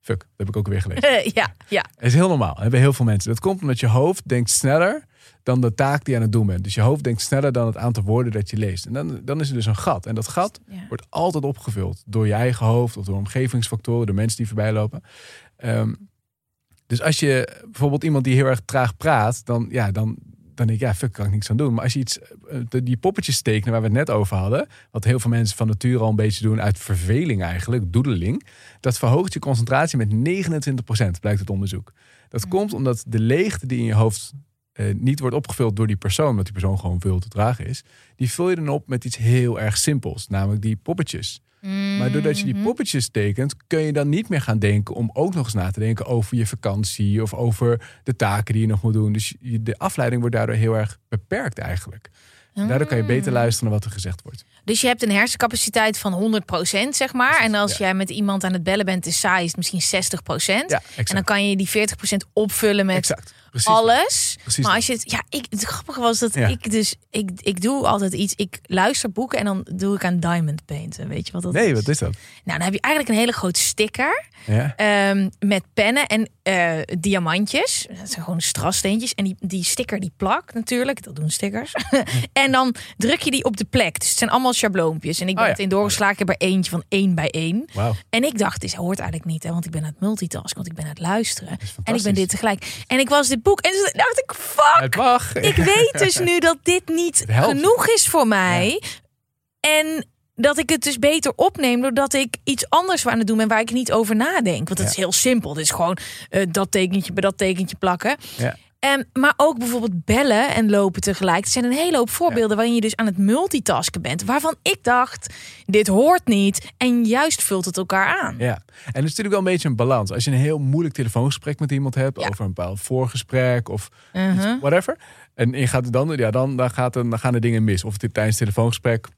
Speaker 2: Fuck, dat heb ik ook weer gelezen.
Speaker 1: ja, ja.
Speaker 2: Dat is heel normaal. Dat hebben heel veel mensen. Dat komt omdat je hoofd denkt sneller dan de taak die je aan het doen bent. Dus je hoofd denkt sneller dan het aantal woorden dat je leest. En dan, dan is er dus een gat. En dat gat
Speaker 1: Ja.
Speaker 2: wordt altijd opgevuld door je eigen hoofd of door omgevingsfactoren, door mensen die voorbij lopen. Ehm, dus als je bijvoorbeeld iemand die heel erg traag praat, dan, ja, dan, dan denk ik, ja, fuck, kan ik niks aan doen. Maar als je iets, eh, die poppetjes tekenen waar we het net over hadden, wat heel veel mensen van nature al een beetje doen uit verveling eigenlijk, doedeling, dat verhoogt je concentratie met 29%, blijkt het onderzoek. Dat komt omdat de leegte die in je hoofd eh, niet wordt opgevuld door die persoon, omdat die persoon gewoon veel te traag is, die vul je dan op met iets heel erg simpels, namelijk die poppetjes. Maar doordat je die
Speaker 1: Mhm.
Speaker 2: poppetjes tekent, kun je dan niet meer gaan denken om ook nog eens na te denken over je vakantie of over de taken die je nog moet doen. Dus de afleiding wordt daardoor heel erg beperkt eigenlijk. En daardoor kan je beter
Speaker 1: Mm.
Speaker 2: luisteren naar wat er gezegd wordt.
Speaker 1: Dus je hebt een hersencapaciteit van 100%, zeg maar. En als
Speaker 2: ja.
Speaker 1: jij met iemand aan het bellen bent, is saai, is het misschien 60%.
Speaker 2: Ja,
Speaker 1: en dan kan je die 40% opvullen met
Speaker 2: exact. Precies.
Speaker 1: alles.
Speaker 2: Precies
Speaker 1: maar als je het, ja, ik, het grappige was dat
Speaker 2: Ja.
Speaker 1: ik dus, ik, ik doe altijd iets. Ik luister boeken en dan doe ik aan diamond painten. Weet je wat dat
Speaker 2: Nee,
Speaker 1: is?
Speaker 2: wat is dat?
Speaker 1: Nou, dan heb je eigenlijk een hele grote sticker
Speaker 2: Ja.
Speaker 1: ehm, met pennen en eh, diamantjes. Dat zijn gewoon strassteentjes. En die, die sticker die plakt natuurlijk. Dat doen stickers. en dan druk je die op de plek. Dus het zijn allemaal schabloompjes. En ik ben
Speaker 2: Oh ja.
Speaker 1: het in doorgeslagen. Ik heb er eentje van één bij één.
Speaker 2: Wauw.
Speaker 1: En ik dacht, dit hoort eigenlijk niet. Hè, want ik ben aan het multitasken. Want ik ben aan het luisteren.
Speaker 2: is
Speaker 1: En ik ben dit tegelijk. En ik was dit boek. En toen dacht ik, fuck.
Speaker 2: Mag.
Speaker 1: Ik weet dus nu dat dit niet genoeg is voor mij. En dat ik het dus beter opneem doordat ik iets anders aan het doen ben waar ik niet over nadenk. Want het
Speaker 2: Ja.
Speaker 1: is heel simpel. Het is gewoon eh, dat tekentje bij dat tekentje plakken.
Speaker 2: Ja.
Speaker 1: En, maar ook bijvoorbeeld bellen en lopen tegelijk. Er zijn een hele hoop voorbeelden waarin je dus aan het multitasken bent. Waarvan ik dacht, dit hoort niet. En juist vult het elkaar aan.
Speaker 2: Ja, en het is natuurlijk wel een beetje een balans. Als je een heel moeilijk telefoongesprek met iemand hebt,
Speaker 1: Ja.
Speaker 2: over een bepaald voorgesprek of iets, whatever. En je gaat het dan, ja, dan, dan, gaat dan gaan er dingen mis. Of het tijdens het telefoongesprek,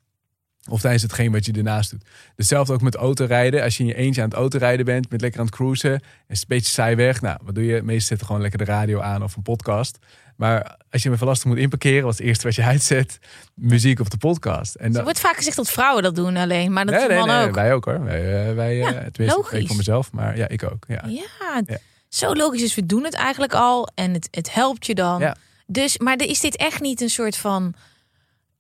Speaker 2: of tijdens hetgeen wat je ernaast doet. Hetzelfde ook met autorijden. Als je in je eentje aan het autorijden bent, met lekker aan het cruisen, is het een beetje saai weg. Nou, wat doe je? Meestal zet je gewoon lekker de radio aan of een podcast. Maar als je me verlasting moet inparkeren, was het eerste wat je uitzet, muziek of de podcast. En
Speaker 1: Er
Speaker 2: dan,
Speaker 1: wordt vaak gezegd dat vrouwen dat doen alleen. Maar dat
Speaker 2: nee, nee, nee,
Speaker 1: ook.
Speaker 2: wij ook hoor. Wij, eh, wij
Speaker 1: Ja,
Speaker 2: eh, tenminste,
Speaker 1: logisch.
Speaker 2: ik voor mezelf, maar ja, ik ook. Ja.
Speaker 1: Ja,
Speaker 2: Ja.
Speaker 1: zo logisch is. We doen het eigenlijk al. En het, het helpt je dan.
Speaker 2: Ja.
Speaker 1: Dus, maar is dit echt niet een soort van...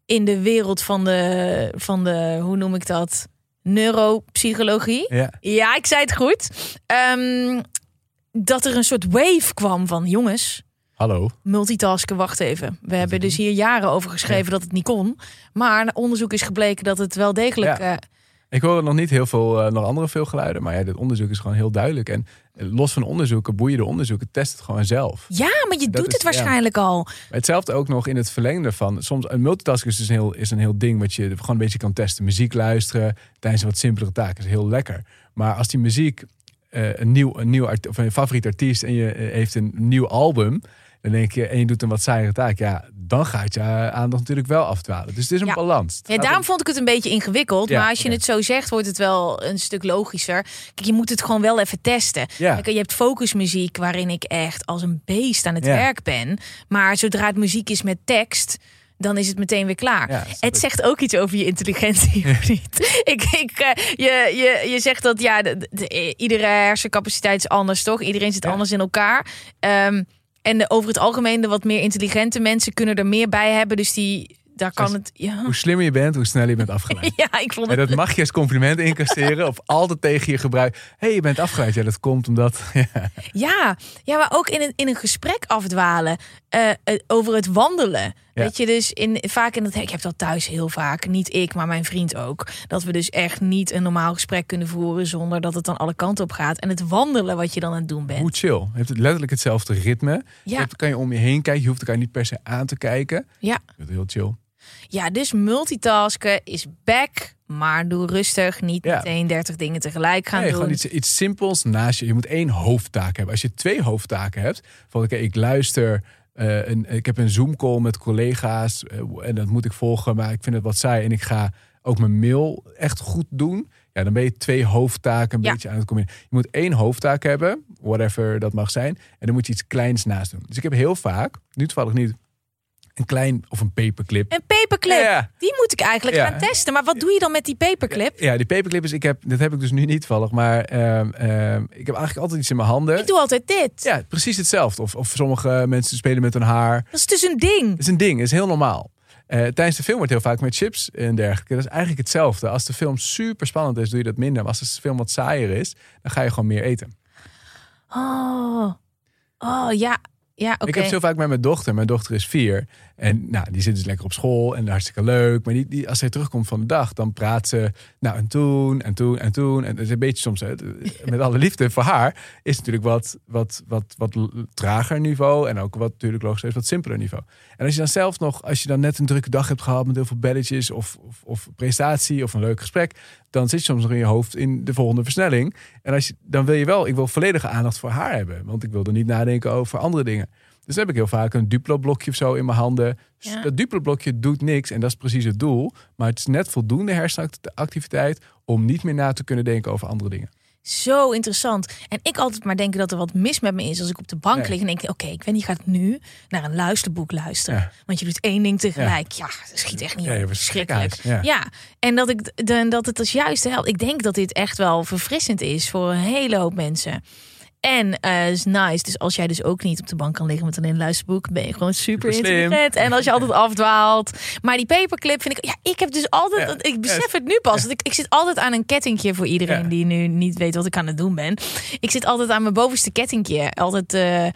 Speaker 1: In de wereld van de, van de hoe noem ik dat? Neuropsychologie.
Speaker 2: Ja.
Speaker 1: Ja, ik zei het goed. Ehm, dat er een soort wave kwam van jongens,
Speaker 2: Hallo.
Speaker 1: multitasken, wacht even. We hebben dus hier jaren over geschreven dat het niet kon. Maar onderzoek is gebleken dat het wel degelijk...
Speaker 2: Ja.
Speaker 1: eh,
Speaker 2: Ik hoor nog niet heel veel eh, nog andere veel geluiden, maar ja, dit onderzoek is gewoon heel duidelijk. En eh, los van onderzoeken, boeiende onderzoeken, test het gewoon zelf.
Speaker 1: ja, maar je
Speaker 2: Dat
Speaker 1: doet
Speaker 2: is-
Speaker 1: het waarschijnlijk al.
Speaker 2: Maar hetzelfde ook nog in het verlengde van. Soms een multitasking is dus een heel, is een heel ding wat je gewoon een beetje kan testen. Muziek luisteren tijdens een wat simpelere taken is heel lekker. Maar als die muziek eh, een nieuw, een nieuw art- of een favoriet artiest en je heeft een nieuw album, dan denk je en je doet een wat saaiere taak, ja, dan gaat je eh, aandacht natuurlijk wel afdwalen. Dus het is een
Speaker 1: Ja.
Speaker 2: balans.
Speaker 1: Ja, daarom
Speaker 2: om-
Speaker 1: vond ik het een beetje ingewikkeld.
Speaker 2: Ja,
Speaker 1: maar als je het zo zegt, wordt het wel een stuk logischer. Kijk, je moet het gewoon wel even testen.
Speaker 2: Ja.
Speaker 1: Kijk, je hebt focusmuziek waarin ik echt als een beest aan het werk ben. Maar zodra het muziek is met tekst, dan is het meteen weer klaar.
Speaker 2: Ja,
Speaker 1: het zegt ook iets over je intelligentie, of niet? ik, ik, eh, je, je, je zegt dat ja, de, de- iedere hersencapaciteit is anders, toch? Iedereen zit
Speaker 2: Ja.
Speaker 1: anders in elkaar. Ehm, en de, over het algemeen, de wat meer intelligente mensen kunnen er meer bij hebben. Dus die, daar kan het... Ja.
Speaker 2: Hoe slimmer je bent, hoe sneller je bent afgeleid.
Speaker 1: Ja, ik vond
Speaker 2: En
Speaker 1: het.
Speaker 2: dat mag je als compliment incasseren of altijd tegen je gebruiken. Hé, hey, je bent afgeleid. Ja, dat komt omdat... Ja.
Speaker 1: Ja, ja maar ook in een, in een gesprek afdwalen eh, eh, over het wandelen.
Speaker 2: Ja.
Speaker 1: Dat je dus in, vaak in het. Ik heb dat thuis heel vaak, niet ik, maar mijn vriend ook. Dat we dus echt niet een normaal gesprek kunnen voeren zonder dat het dan alle kanten op gaat. En het wandelen wat je dan aan het doen bent.
Speaker 2: Hoe chill. Heeft het letterlijk hetzelfde ritme. Je
Speaker 1: Ja.
Speaker 2: hebt- kan je om je heen kijken. Je hoeft elkaar niet per se aan te kijken.
Speaker 1: Ja.
Speaker 2: Dat is heel chill.
Speaker 1: ja, dus multitasken is back. Maar doe rustig, niet
Speaker 2: Ja.
Speaker 1: meteen 30 dingen tegelijk gaan
Speaker 2: Nee,
Speaker 1: doen.
Speaker 2: gewoon iets, iets simpels naast je. Je moet één hoofdtaak hebben. Als je twee hoofdtaken hebt. Van oké, ik luister. Eh, een, ik heb een Zoom call met collega's. eh, en dat moet ik volgen. Maar ik vind het wat saai. En ik ga ook mijn mail echt goed doen. Ja, dan ben je twee hoofdtaken een
Speaker 1: Ja.
Speaker 2: beetje aan het combineren. Je moet één hoofdtaak hebben. Whatever dat mag zijn. En dan moet je iets kleins naast doen. Dus ik heb heel vaak, nu toevallig niet, een klein of een paperclip.
Speaker 1: Een paperclip,
Speaker 2: Ja.
Speaker 1: die moet ik eigenlijk
Speaker 2: Ja.
Speaker 1: gaan testen. Maar wat doe je dan met die paperclip?
Speaker 2: Ja, die paperclip is, ik heb, dat heb ik dus nu niet toevallig. Maar ehm, ehm, ik heb eigenlijk altijd iets in mijn handen.
Speaker 1: Ik doe altijd dit.
Speaker 2: Ja, precies hetzelfde. Of, of sommige mensen spelen met hun haar.
Speaker 1: Dat is dus een ding.
Speaker 2: Dat is een ding, dat is heel normaal. Eh, tijdens de film wordt heel vaak met chips en dergelijke. Dat is eigenlijk hetzelfde. Als de film super spannend is, doe je dat minder. Maar als de film wat saaier is, dan ga je gewoon meer eten.
Speaker 1: Oh, oh ja, ja.
Speaker 2: Ik heb zo vaak met mijn dochter. Mijn dochter is vier. En nou, die zit dus lekker op school en hartstikke leuk. Maar die, die, als zij terugkomt van de dag, dan praat ze. Nou, en toen, en toen, en toen. En het is een beetje soms, met alle liefde voor haar, is natuurlijk wat, wat, wat, wat trager niveau. En ook wat natuurlijk logisch is, wat simpeler niveau. En als je dan zelf nog, als je dan net een drukke dag hebt gehad met heel veel belletjes of, of, of presentatie of een leuk gesprek, dan zit je soms nog in je hoofd in de volgende versnelling. En als je, dan wil je wel, ik wil volledige aandacht voor haar hebben. Want ik wil er niet nadenken over andere dingen. Dus heb ik heel vaak een Duplo-blokje of zo in mijn handen.
Speaker 1: Ja.
Speaker 2: Dat Duplo-blokje doet niks en dat is precies het doel. Maar het is net voldoende hersenactiviteit om niet meer na te kunnen denken over andere dingen.
Speaker 1: Zo interessant. En ik altijd maar denken dat er wat mis met me is als ik op de bank
Speaker 2: Nee.
Speaker 1: lig en denk: oké, ik weet niet, gaat nu naar een luisterboek luisteren.
Speaker 2: Ja.
Speaker 1: Want je doet één ding tegelijk. Ja, dat schiet echt niet
Speaker 2: Ja,
Speaker 1: Verschrikkelijk. Ja. en dat, ik, de, dat het als juist helpt. Ik denk dat dit echt wel verfrissend is voor een hele hoop mensen. En eh is nice. Dus als jij dus ook niet op de bank kan liggen met alleen een luisterboek, ben je gewoon super
Speaker 2: Super
Speaker 1: intelligent. En als je altijd afdwaalt. Maar die paperclip vind ik. Ja, ik heb dus altijd.
Speaker 2: Ja.
Speaker 1: Ik besef het nu pas. dat Ik, ik zit altijd aan een kettingje voor iedereen
Speaker 2: Ja.
Speaker 1: die nu niet weet wat ik aan het doen ben. Ik zit altijd aan mijn bovenste kettingje. Altijd. eh,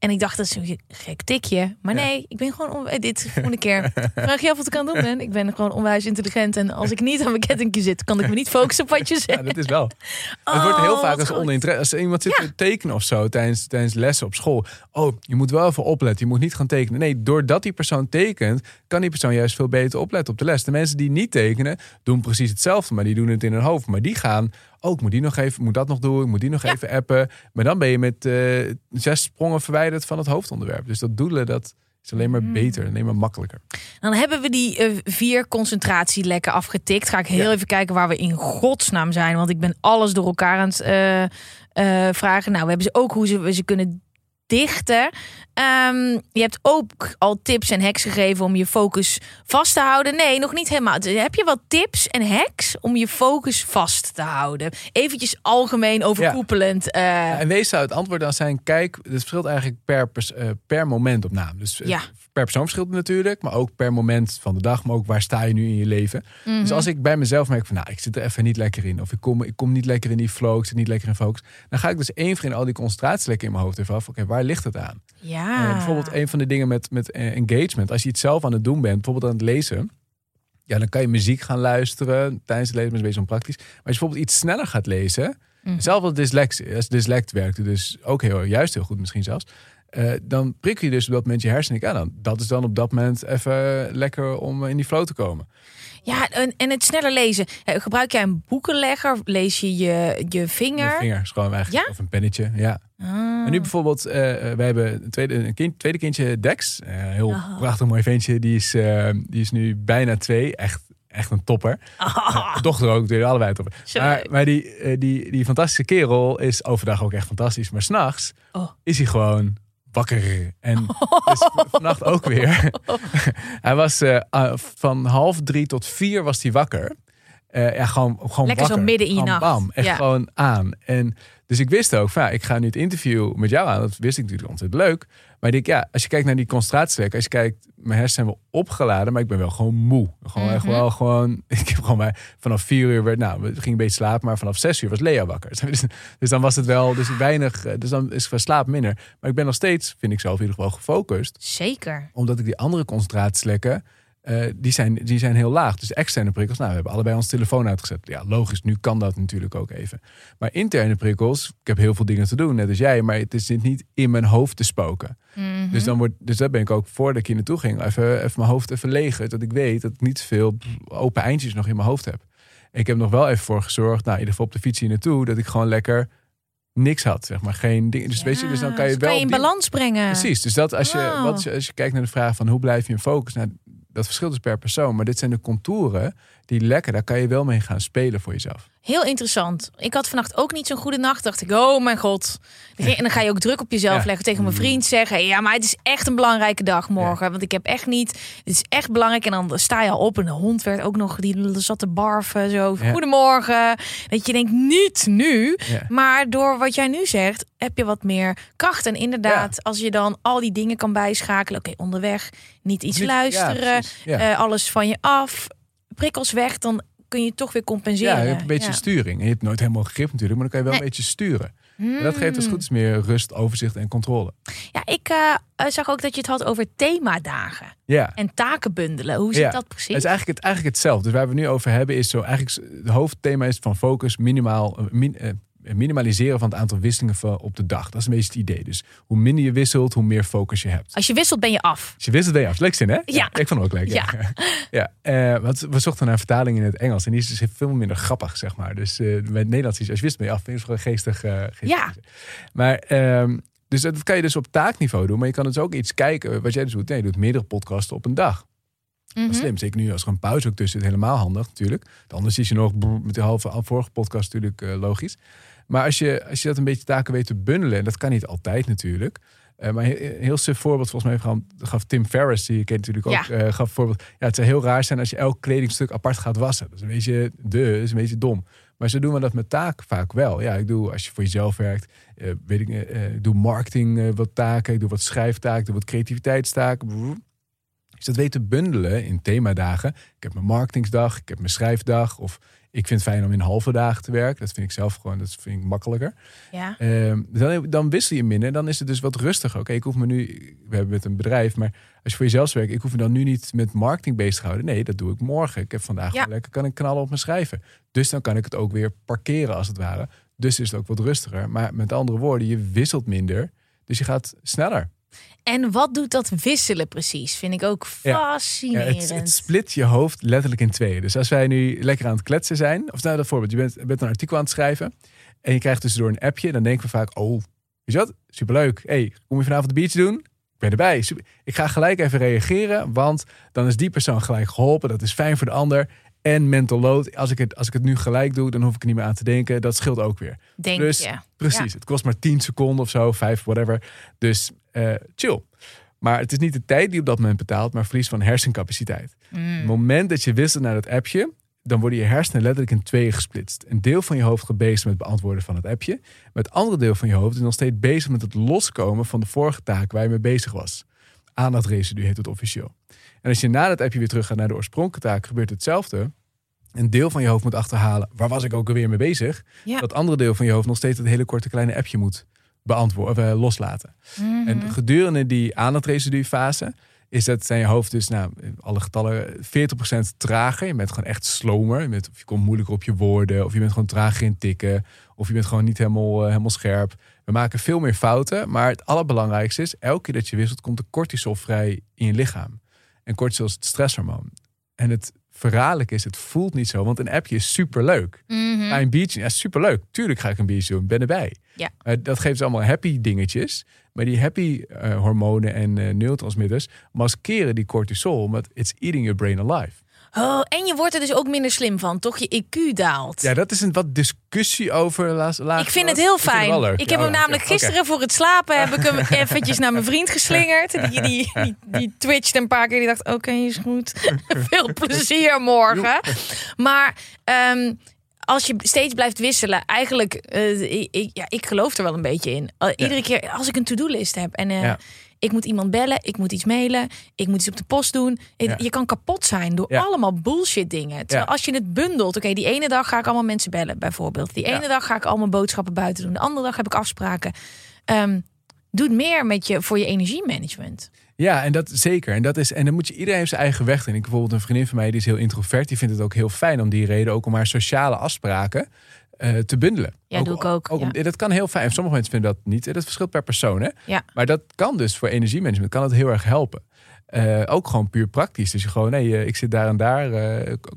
Speaker 1: En ik dacht, dat is een gek tikje. Maar
Speaker 2: Ja.
Speaker 1: nee, ik ben gewoon... On... eh, Dit volgende keer vraag je af wat ik kan doen ben. Ik ben gewoon onwijs intelligent. En als ik niet aan mijn kettingje zit, kan ik me niet focussen op wat je
Speaker 2: Ja,
Speaker 1: zegt.
Speaker 2: dat is wel. het wordt heel
Speaker 1: Oh,
Speaker 2: vaak als oninteresse. Als iemand zit te tekenen of zo tijdens, tijdens lessen op school. Oh, je moet wel even opletten. Je moet niet gaan tekenen. Nee, doordat die persoon tekent, kan die persoon juist veel beter opletten op de les. De mensen die niet tekenen, doen precies hetzelfde, maar die doen het in hun hoofd. Maar die gaan, oh, ik moet die nog even, moet dat nog doen, ik moet die nog
Speaker 1: Ja.
Speaker 2: even appen. Maar dan ben je met eh, zes sprongen verwijderd van het hoofdonderwerp. Dus dat doelen, dat is alleen maar
Speaker 1: Mm.
Speaker 2: beter, alleen maar makkelijker.
Speaker 1: Dan hebben we die eh, vier concentratielekken afgetikt. Ga ik heel
Speaker 2: Ja.
Speaker 1: even kijken waar we in godsnaam zijn. Want ik ben alles door elkaar aan het eh, vragen. Nou, we hebben ze ook hoe ze, we ze kunnen dichten. Ehm, je hebt ook al tips en hacks gegeven om je focus vast te houden. Nee, nog niet helemaal. Heb je wat tips en hacks om je focus vast te houden? Eventjes algemeen overkoepelend. eh,
Speaker 2: Ja, en wees zou het antwoord dan zijn: kijk, het verschilt eigenlijk per, pers- eh, per momentopname. Dus eh,
Speaker 1: Ja.
Speaker 2: per persoon verschilt het natuurlijk, maar ook per moment van de dag, maar ook waar sta je nu in je leven.
Speaker 1: mhm.
Speaker 2: Dus als ik bij mezelf merk van, nou, ik zit er even niet lekker in, of ik kom, ik kom niet lekker in die flow, ik zit niet lekker in focus, dan ga ik dus één voor één al die concentratielekken in mijn hoofd even af. Oké, waar ligt het aan?
Speaker 1: ja.
Speaker 2: Eh, bijvoorbeeld een van de dingen met, met eh, engagement. Als je het zelf aan het doen bent, bijvoorbeeld aan het lezen. Ja, dan kan je muziek gaan luisteren tijdens het lezen. Is een beetje onpraktisch. Maar als je bijvoorbeeld iets sneller gaat lezen.
Speaker 1: Mhm.
Speaker 2: Zelf als dyslect, als dyslect werkte dus ook heel, juist heel goed misschien zelfs. eh, dan prik je dus op dat moment je hersenen. Ja, dan, dat is dan op dat moment even lekker om in die flow te komen.
Speaker 1: Ja, en, en het sneller lezen. Eh, Gebruik jij een boekenlegger? Lees je je, je vinger?
Speaker 2: Mijn vinger is gewoon eigenlijk.
Speaker 1: Ja?
Speaker 2: Of een pennetje, ja.
Speaker 1: Ah.
Speaker 2: En nu bijvoorbeeld, eh, eh, wij hebben een tweede, een kind, tweede kindje, Dex. Heel
Speaker 1: Oh.
Speaker 2: prachtig mooi ventje. Die is, die is nu bijna twee. Echt, echt een topper. De dochter ook, natuurlijk allebei topper. Maar, die, die, die fantastische kerel is overdag ook echt fantastisch. Maar s'nachts
Speaker 1: Oh.
Speaker 2: is hij gewoon wakker. En dus vannacht ook weer. hij was eh, ah, van half drie tot vier was hij wakker. Eh, ja, gewoon, gewoon
Speaker 1: Lekker zo
Speaker 2: wakker.
Speaker 1: midden in je nacht.
Speaker 2: Bam, echt
Speaker 1: Ja.
Speaker 2: gewoon aan. En dus ik wist ook van, ja, ik ga nu het interview met jou aan. Dat wist ik natuurlijk ontzettend leuk. Maar ik denk, ja, als je kijkt naar die concentratielek, als je kijkt, mijn hersenen zijn wel opgeladen, maar ik ben wel gewoon moe. Gewoon echt
Speaker 1: Mhm.
Speaker 2: wel gewoon, ik heb gewoon maar vanaf vier uur werd, nou, we gingen een beetje slapen, maar vanaf zes uur was Lea wakker. Dus, dus dan was het wel, dus weinig, eh, dus dan is het slaap minder. Maar ik ben nog steeds, vind ik zelf in ieder geval, gefocust,
Speaker 1: Zeker.
Speaker 2: omdat ik die andere concentratielekken, eh, die, zijn, die zijn heel laag. Dus externe prikkels, nou, we hebben allebei ons telefoon uitgezet. Ja, logisch, nu kan dat natuurlijk ook even. Maar interne prikkels, ik heb heel veel dingen te doen, net als jij, maar het zit niet in mijn hoofd te spoken.
Speaker 1: Mhm.
Speaker 2: Dus, dan wordt, dus daar ben ik ook voordat ik hier naartoe ging, even, even mijn hoofd even leeg. Dat ik weet dat ik niet veel open eindjes nog in mijn hoofd heb. Ik heb nog wel even voor gezorgd, nou, in ieder geval op de fiets hier naartoe, dat ik gewoon lekker niks had, zeg maar. Geen ding. Dus, weet je, dus dan kan je
Speaker 1: dus
Speaker 2: wel.
Speaker 1: kan je in
Speaker 2: die-
Speaker 1: balans brengen.
Speaker 2: Precies. Dus dat als je,
Speaker 1: Wow.
Speaker 2: wat, als je kijkt naar de vraag van hoe blijf je in focus, nou, dat verschilt dus per persoon. Maar dit zijn de contouren die lekker, daar kan je wel mee gaan spelen voor jezelf.
Speaker 1: Heel interessant. Ik had vannacht ook niet zo'n goede nacht. Dacht ik, oh mijn god. En dan ga je ook druk op jezelf
Speaker 2: Ja.
Speaker 1: leggen. Tegen mijn vriend zeggen. Ja, maar het is echt een belangrijke dag morgen. Want ik heb echt niet. Het is echt belangrijk. En dan sta je al op. En de hond werd ook nog. Die zat te barven. Zo.
Speaker 2: Ja.
Speaker 1: Goedemorgen. Dat je denkt, niet nu. Maar door wat jij nu zegt, heb je wat meer kracht. En inderdaad, als je dan al die dingen kan bijschakelen. Oké, onderweg niet iets
Speaker 2: Niet-
Speaker 1: luisteren. Eh, alles van je af. Prikkels weg. Dan kun je toch weer compenseren.
Speaker 2: ja, je hebt een beetje
Speaker 1: Ja.
Speaker 2: sturing. En je hebt nooit helemaal grip natuurlijk, maar dan kan je wel
Speaker 1: Nee.
Speaker 2: een beetje sturen. En dat geeft als het
Speaker 1: Hmm.
Speaker 2: goed is meer rust, overzicht en controle.
Speaker 1: Ja, ik eh, zag ook dat je het had over themadagen
Speaker 2: Ja.
Speaker 1: en taken bundelen. Hoe zit
Speaker 2: Ja.
Speaker 1: dat precies?
Speaker 2: Het is eigenlijk, het, eigenlijk hetzelfde. Dus waar we het nu over hebben is zo eigenlijk het hoofdthema is van focus minimaal eh, min- eh, minimaliseren van het aantal wisselingen op de dag. Dat is een beetje het idee. Dus hoe minder je wisselt, hoe meer focus je hebt.
Speaker 1: Als je wisselt ben je af.
Speaker 2: Als je wisselt, ben je af. Leuk zin, hè?
Speaker 1: Ja.
Speaker 2: Ik vond het ook leuk. Ja. ja. eh, want we zochten naar vertaling in het Engels. En die is dus veel minder grappig, zeg maar. Dus eh, met het Nederlands is als je wisselt, ben je af. Vind gewoon geestig. eh, geestig.
Speaker 1: Ja.
Speaker 2: Maar, ehm, dus dat kan je dus op taakniveau doen. Maar je kan dus ook iets kijken. Wat jij dus doet. Nee, je doet meerdere podcasten op een dag. Dat
Speaker 1: Mhm.
Speaker 2: is slim. Zeker nu als er een pauze ook tussen zit. Helemaal handig natuurlijk. Anders is je nog met de halve vorige podcast natuurlijk logisch. Maar als je, als je dat een beetje taken weet te bundelen. En dat kan niet altijd natuurlijk. Eh, maar een heel suf voorbeeld volgens mij gaf, gaf Tim Ferriss. Die je kent natuurlijk ook. Eh, gaf voorbeeld. Ja, het zou heel raar zijn als je elk kledingstuk apart gaat wassen. Dat is een beetje de, dat is een beetje dom. Maar zo doen we dat met taak vaak wel. Ja, ik doe als je voor jezelf werkt, eh, weet ik, ik doe marketing wat taken, ik doe wat schrijftaken, ik doe wat creativiteitstaken. je dat weet te bundelen in themadagen. Ik heb mijn marketingsdag, ik heb mijn schrijfdag. Of ik vind het fijn om in halve dagen te werken. Dat vind ik zelf gewoon, dat vind ik makkelijker.
Speaker 1: Ja.
Speaker 2: Ehm, dan, dan wissel je minder. Dan is het dus wat rustiger. Oké, ik hoef me nu, we hebben met een bedrijf, maar als je voor jezelf werkt, ik hoef me dan nu niet met marketing bezig te houden. Nee, dat doe ik morgen. Ik heb vandaag
Speaker 1: Ja.
Speaker 2: lekker, kan ik knallen op mijn schrijven. Dus dan kan ik het ook weer parkeren als het ware. Dus is het ook wat rustiger. Maar met andere woorden, je wisselt minder. Dus je gaat sneller.
Speaker 1: En wat doet dat wisselen precies? Vind ik ook
Speaker 2: Ja.
Speaker 1: fascinerend.
Speaker 2: het, het split je hoofd letterlijk in tweeën. Dus als wij nu lekker aan het kletsen zijn, of nou dat voorbeeld, je bent, bent een artikel aan het schrijven en je krijgt tussendoor een appje, dan denken we vaak, oh, weet je wat, superleuk. hey, kom je vanavond de beach doen? Ik ben erbij. Super. Ik ga gelijk even reageren, want dan is die persoon gelijk geholpen. Dat is fijn voor de ander. En mental load. Als ik het, als ik het nu gelijk doe, dan hoef ik er niet meer aan te denken. Dat scheelt ook weer.
Speaker 1: Denk
Speaker 2: dus
Speaker 1: je.
Speaker 2: precies, het kost maar 10 seconden of zo, 5, whatever. Dus eh, chill. Maar het is niet de tijd die op dat moment betaalt, maar verlies van hersencapaciteit.
Speaker 1: Mm.
Speaker 2: Het moment dat je wisselt naar dat appje, dan worden je hersenen letterlijk in tweeën gesplitst. Een deel van je hoofd gaat bezig met het beantwoorden van het appje. Maar het andere deel van je hoofd is nog steeds bezig met het loskomen van de vorige taak waar je mee bezig was. Aandachtresidu heet het officieel. En als je na dat appje weer terug gaat naar de oorspronkelijke taak, gebeurt hetzelfde. Een deel van je hoofd moet achterhalen, waar was ik ook alweer mee bezig?
Speaker 1: Ja.
Speaker 2: Dat andere deel van je hoofd nog steeds het hele korte kleine appje moet beantwoorden, eh, loslaten.
Speaker 1: Mhm.
Speaker 2: En gedurende die aandachtresidu fase is dat zijn je hoofd dus, nou, alle getallen, 40% trager. Je bent gewoon echt slomer. Je, bent, of je komt moeilijker op je woorden. Of je bent gewoon trager in tikken. Of je bent gewoon niet helemaal, eh, helemaal scherp. We maken veel meer fouten. Maar het allerbelangrijkste is, elke keer dat je wisselt, komt er cortisol vrij in je lichaam. En cortisol is het stresshormoon. En het verraderlijk is, het voelt niet zo. Want een appje is superleuk.
Speaker 1: Mhm.
Speaker 2: Een beach, ja, superleuk. Tuurlijk ga ik een beach doen, ben erbij.
Speaker 1: Ja.
Speaker 2: Dat geeft dus allemaal happy dingetjes. Maar die happy eh, hormonen en eh, neurotransmitters maskeren die cortisol. Want it's eating your brain alive.
Speaker 1: Oh, en je wordt er dus ook minder slim van, toch? Je IQ daalt.
Speaker 2: Ja, dat is een wat discussie over. Laat, laat,
Speaker 1: Ik vind het heel fijn. Ik
Speaker 2: Ja,
Speaker 1: heb hem namelijk gisteren voor het slapen heb ik hem eventjes naar mijn vriend geslingerd. Die, die, die, die twitchte een paar keer. Die dacht, oké, is goed. Veel plezier morgen. Maar ehm, als je steeds blijft wisselen, eigenlijk, eh, ik, ja, ik geloof er wel een beetje in. Uh, Iedere keer als ik een to-do-list heb en eh,
Speaker 2: Ja.
Speaker 1: Ik moet iemand bellen, ik moet iets mailen, ik moet iets op de post doen.
Speaker 2: Ja.
Speaker 1: Je kan kapot zijn door
Speaker 2: Ja.
Speaker 1: allemaal bullshit dingen. Terwijl als je het bundelt, oké, die ene dag ga ik allemaal mensen bellen, bijvoorbeeld. Die ene dag ga ik al mijn boodschappen buiten doen. De andere dag heb ik afspraken. Ehm doe het meer met je, voor je energiemanagement.
Speaker 2: Ja, en dat zeker. En, dat is, en dan moet je iedereen heeft zijn eigen weg in. Ik bijvoorbeeld een vriendin van mij die is heel introvert. Die vindt het ook heel fijn om die reden ook om haar sociale afspraken eh, te bundelen.
Speaker 1: Ja, doe ik ook, ja.
Speaker 2: Dat kan heel fijn. Sommige mensen vinden dat niet. Dat verschilt per persoon. Hè?
Speaker 1: Ja.
Speaker 2: Maar dat kan dus voor energiemanagement kan het heel erg helpen. Eh, ook gewoon puur praktisch. Dus je gewoon, nee, eh, ik zit daar en daar,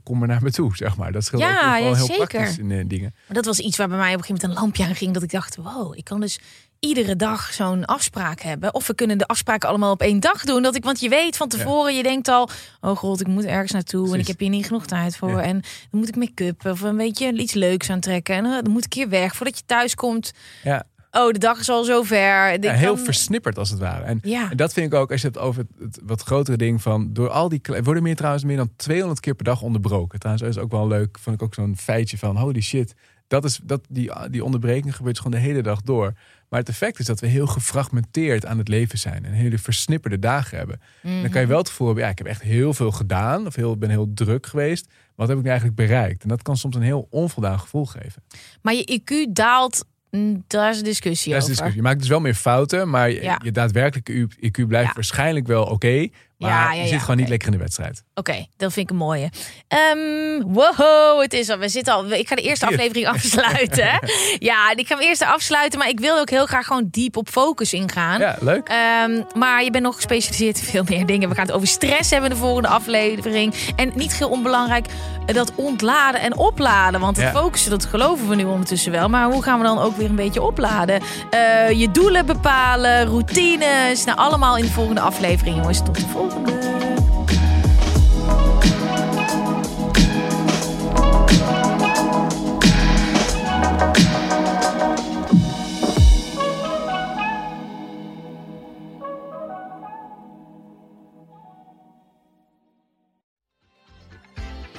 Speaker 2: kom maar naar me toe, zeg maar. Dat scheelt
Speaker 1: Ja,
Speaker 2: ook
Speaker 1: ja,
Speaker 2: heel
Speaker 1: zeker.
Speaker 2: praktisch in dingen.
Speaker 1: Maar dat was iets waar bij mij op een gegeven moment een lampje aan ging. Dat ik dacht, wow, ik kan dus iedere dag zo'n afspraak hebben. Of we kunnen de afspraken allemaal op één dag doen. Dat ik, want je weet van tevoren, je denkt al... oh god, ik moet ergens naartoe en ik heb hier niet genoeg tijd voor.
Speaker 2: Ja.
Speaker 1: En dan moet ik make-up of een beetje iets leuks aantrekken. En dan moet ik hier weg voordat je thuis komt.
Speaker 2: Ja,
Speaker 1: Oh, de dag is al zover.
Speaker 2: Ja, heel
Speaker 1: kan-
Speaker 2: versnipperd als het ware. En,
Speaker 1: Ja.
Speaker 2: en dat vind ik ook, als je het over het, het wat grotere ding van... door al die... worden meer trouwens meer dan 200 keer per dag onderbroken. Trouwens, dat is ook wel leuk. Vond ik ook zo'n feitje van, holy shit. Dat is, dat, die, die onderbreking gebeurt gewoon de hele dag door. Maar het effect is dat we heel gefragmenteerd aan het leven zijn. En hele versnipperde dagen hebben. Dan kan
Speaker 1: Mhm.
Speaker 2: je wel het gevoel hebben, ja, ik heb echt heel veel gedaan. Of heel, ben heel druk geweest. Wat heb ik nu eigenlijk bereikt? En dat kan soms een heel onvoldaan gevoel geven.
Speaker 1: Maar je IQ daalt, mm, daar is een discussie
Speaker 2: Dat is
Speaker 1: over.
Speaker 2: discussie. Je maakt dus wel meer fouten. Maar je,
Speaker 1: Ja.
Speaker 2: je daadwerkelijke IQ blijft
Speaker 1: Ja.
Speaker 2: waarschijnlijk wel oké. Maar
Speaker 1: Ja, ja,
Speaker 2: je
Speaker 1: ja,
Speaker 2: zit gewoon niet lekker in de wedstrijd.
Speaker 1: Oké, dat vind ik een mooie. Ehm wow, het is al. We zitten al. Ik ga de eerste aflevering afsluiten. ja, ik ga hem eerst afsluiten, maar ik wil ook heel graag gewoon diep op focus ingaan.
Speaker 2: Ja, leuk.
Speaker 1: Ehm, maar je bent nog gespecialiseerd in veel meer dingen. We gaan het over stress hebben in de volgende aflevering. En niet heel onbelangrijk, dat ontladen en opladen. Want het
Speaker 2: Ja.
Speaker 1: focussen, dat geloven we nu ondertussen wel. Maar hoe gaan we dan ook weer een beetje opladen? Eh, je doelen bepalen, routines. Nou, allemaal in de volgende aflevering, jongens. Tot de volgende.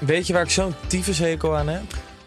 Speaker 3: Weet je waar ik zo'n tyfushekel aan heb?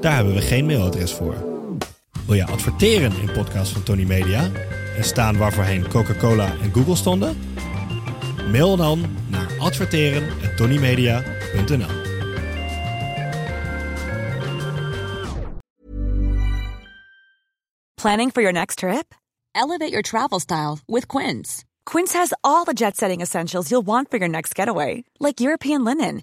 Speaker 4: Daar hebben we geen mailadres voor. Wil je adverteren in podcasts van Tony Media en staan waarvoorheen Coca-Cola en Google stonden? Mail dan naar adverteren@tonymedia.nl.
Speaker 5: Planning for your next trip?
Speaker 6: Elevate your travel style with Quince.
Speaker 5: Quince has all the jet setting essentials you'll want for your next getaway, like European linen,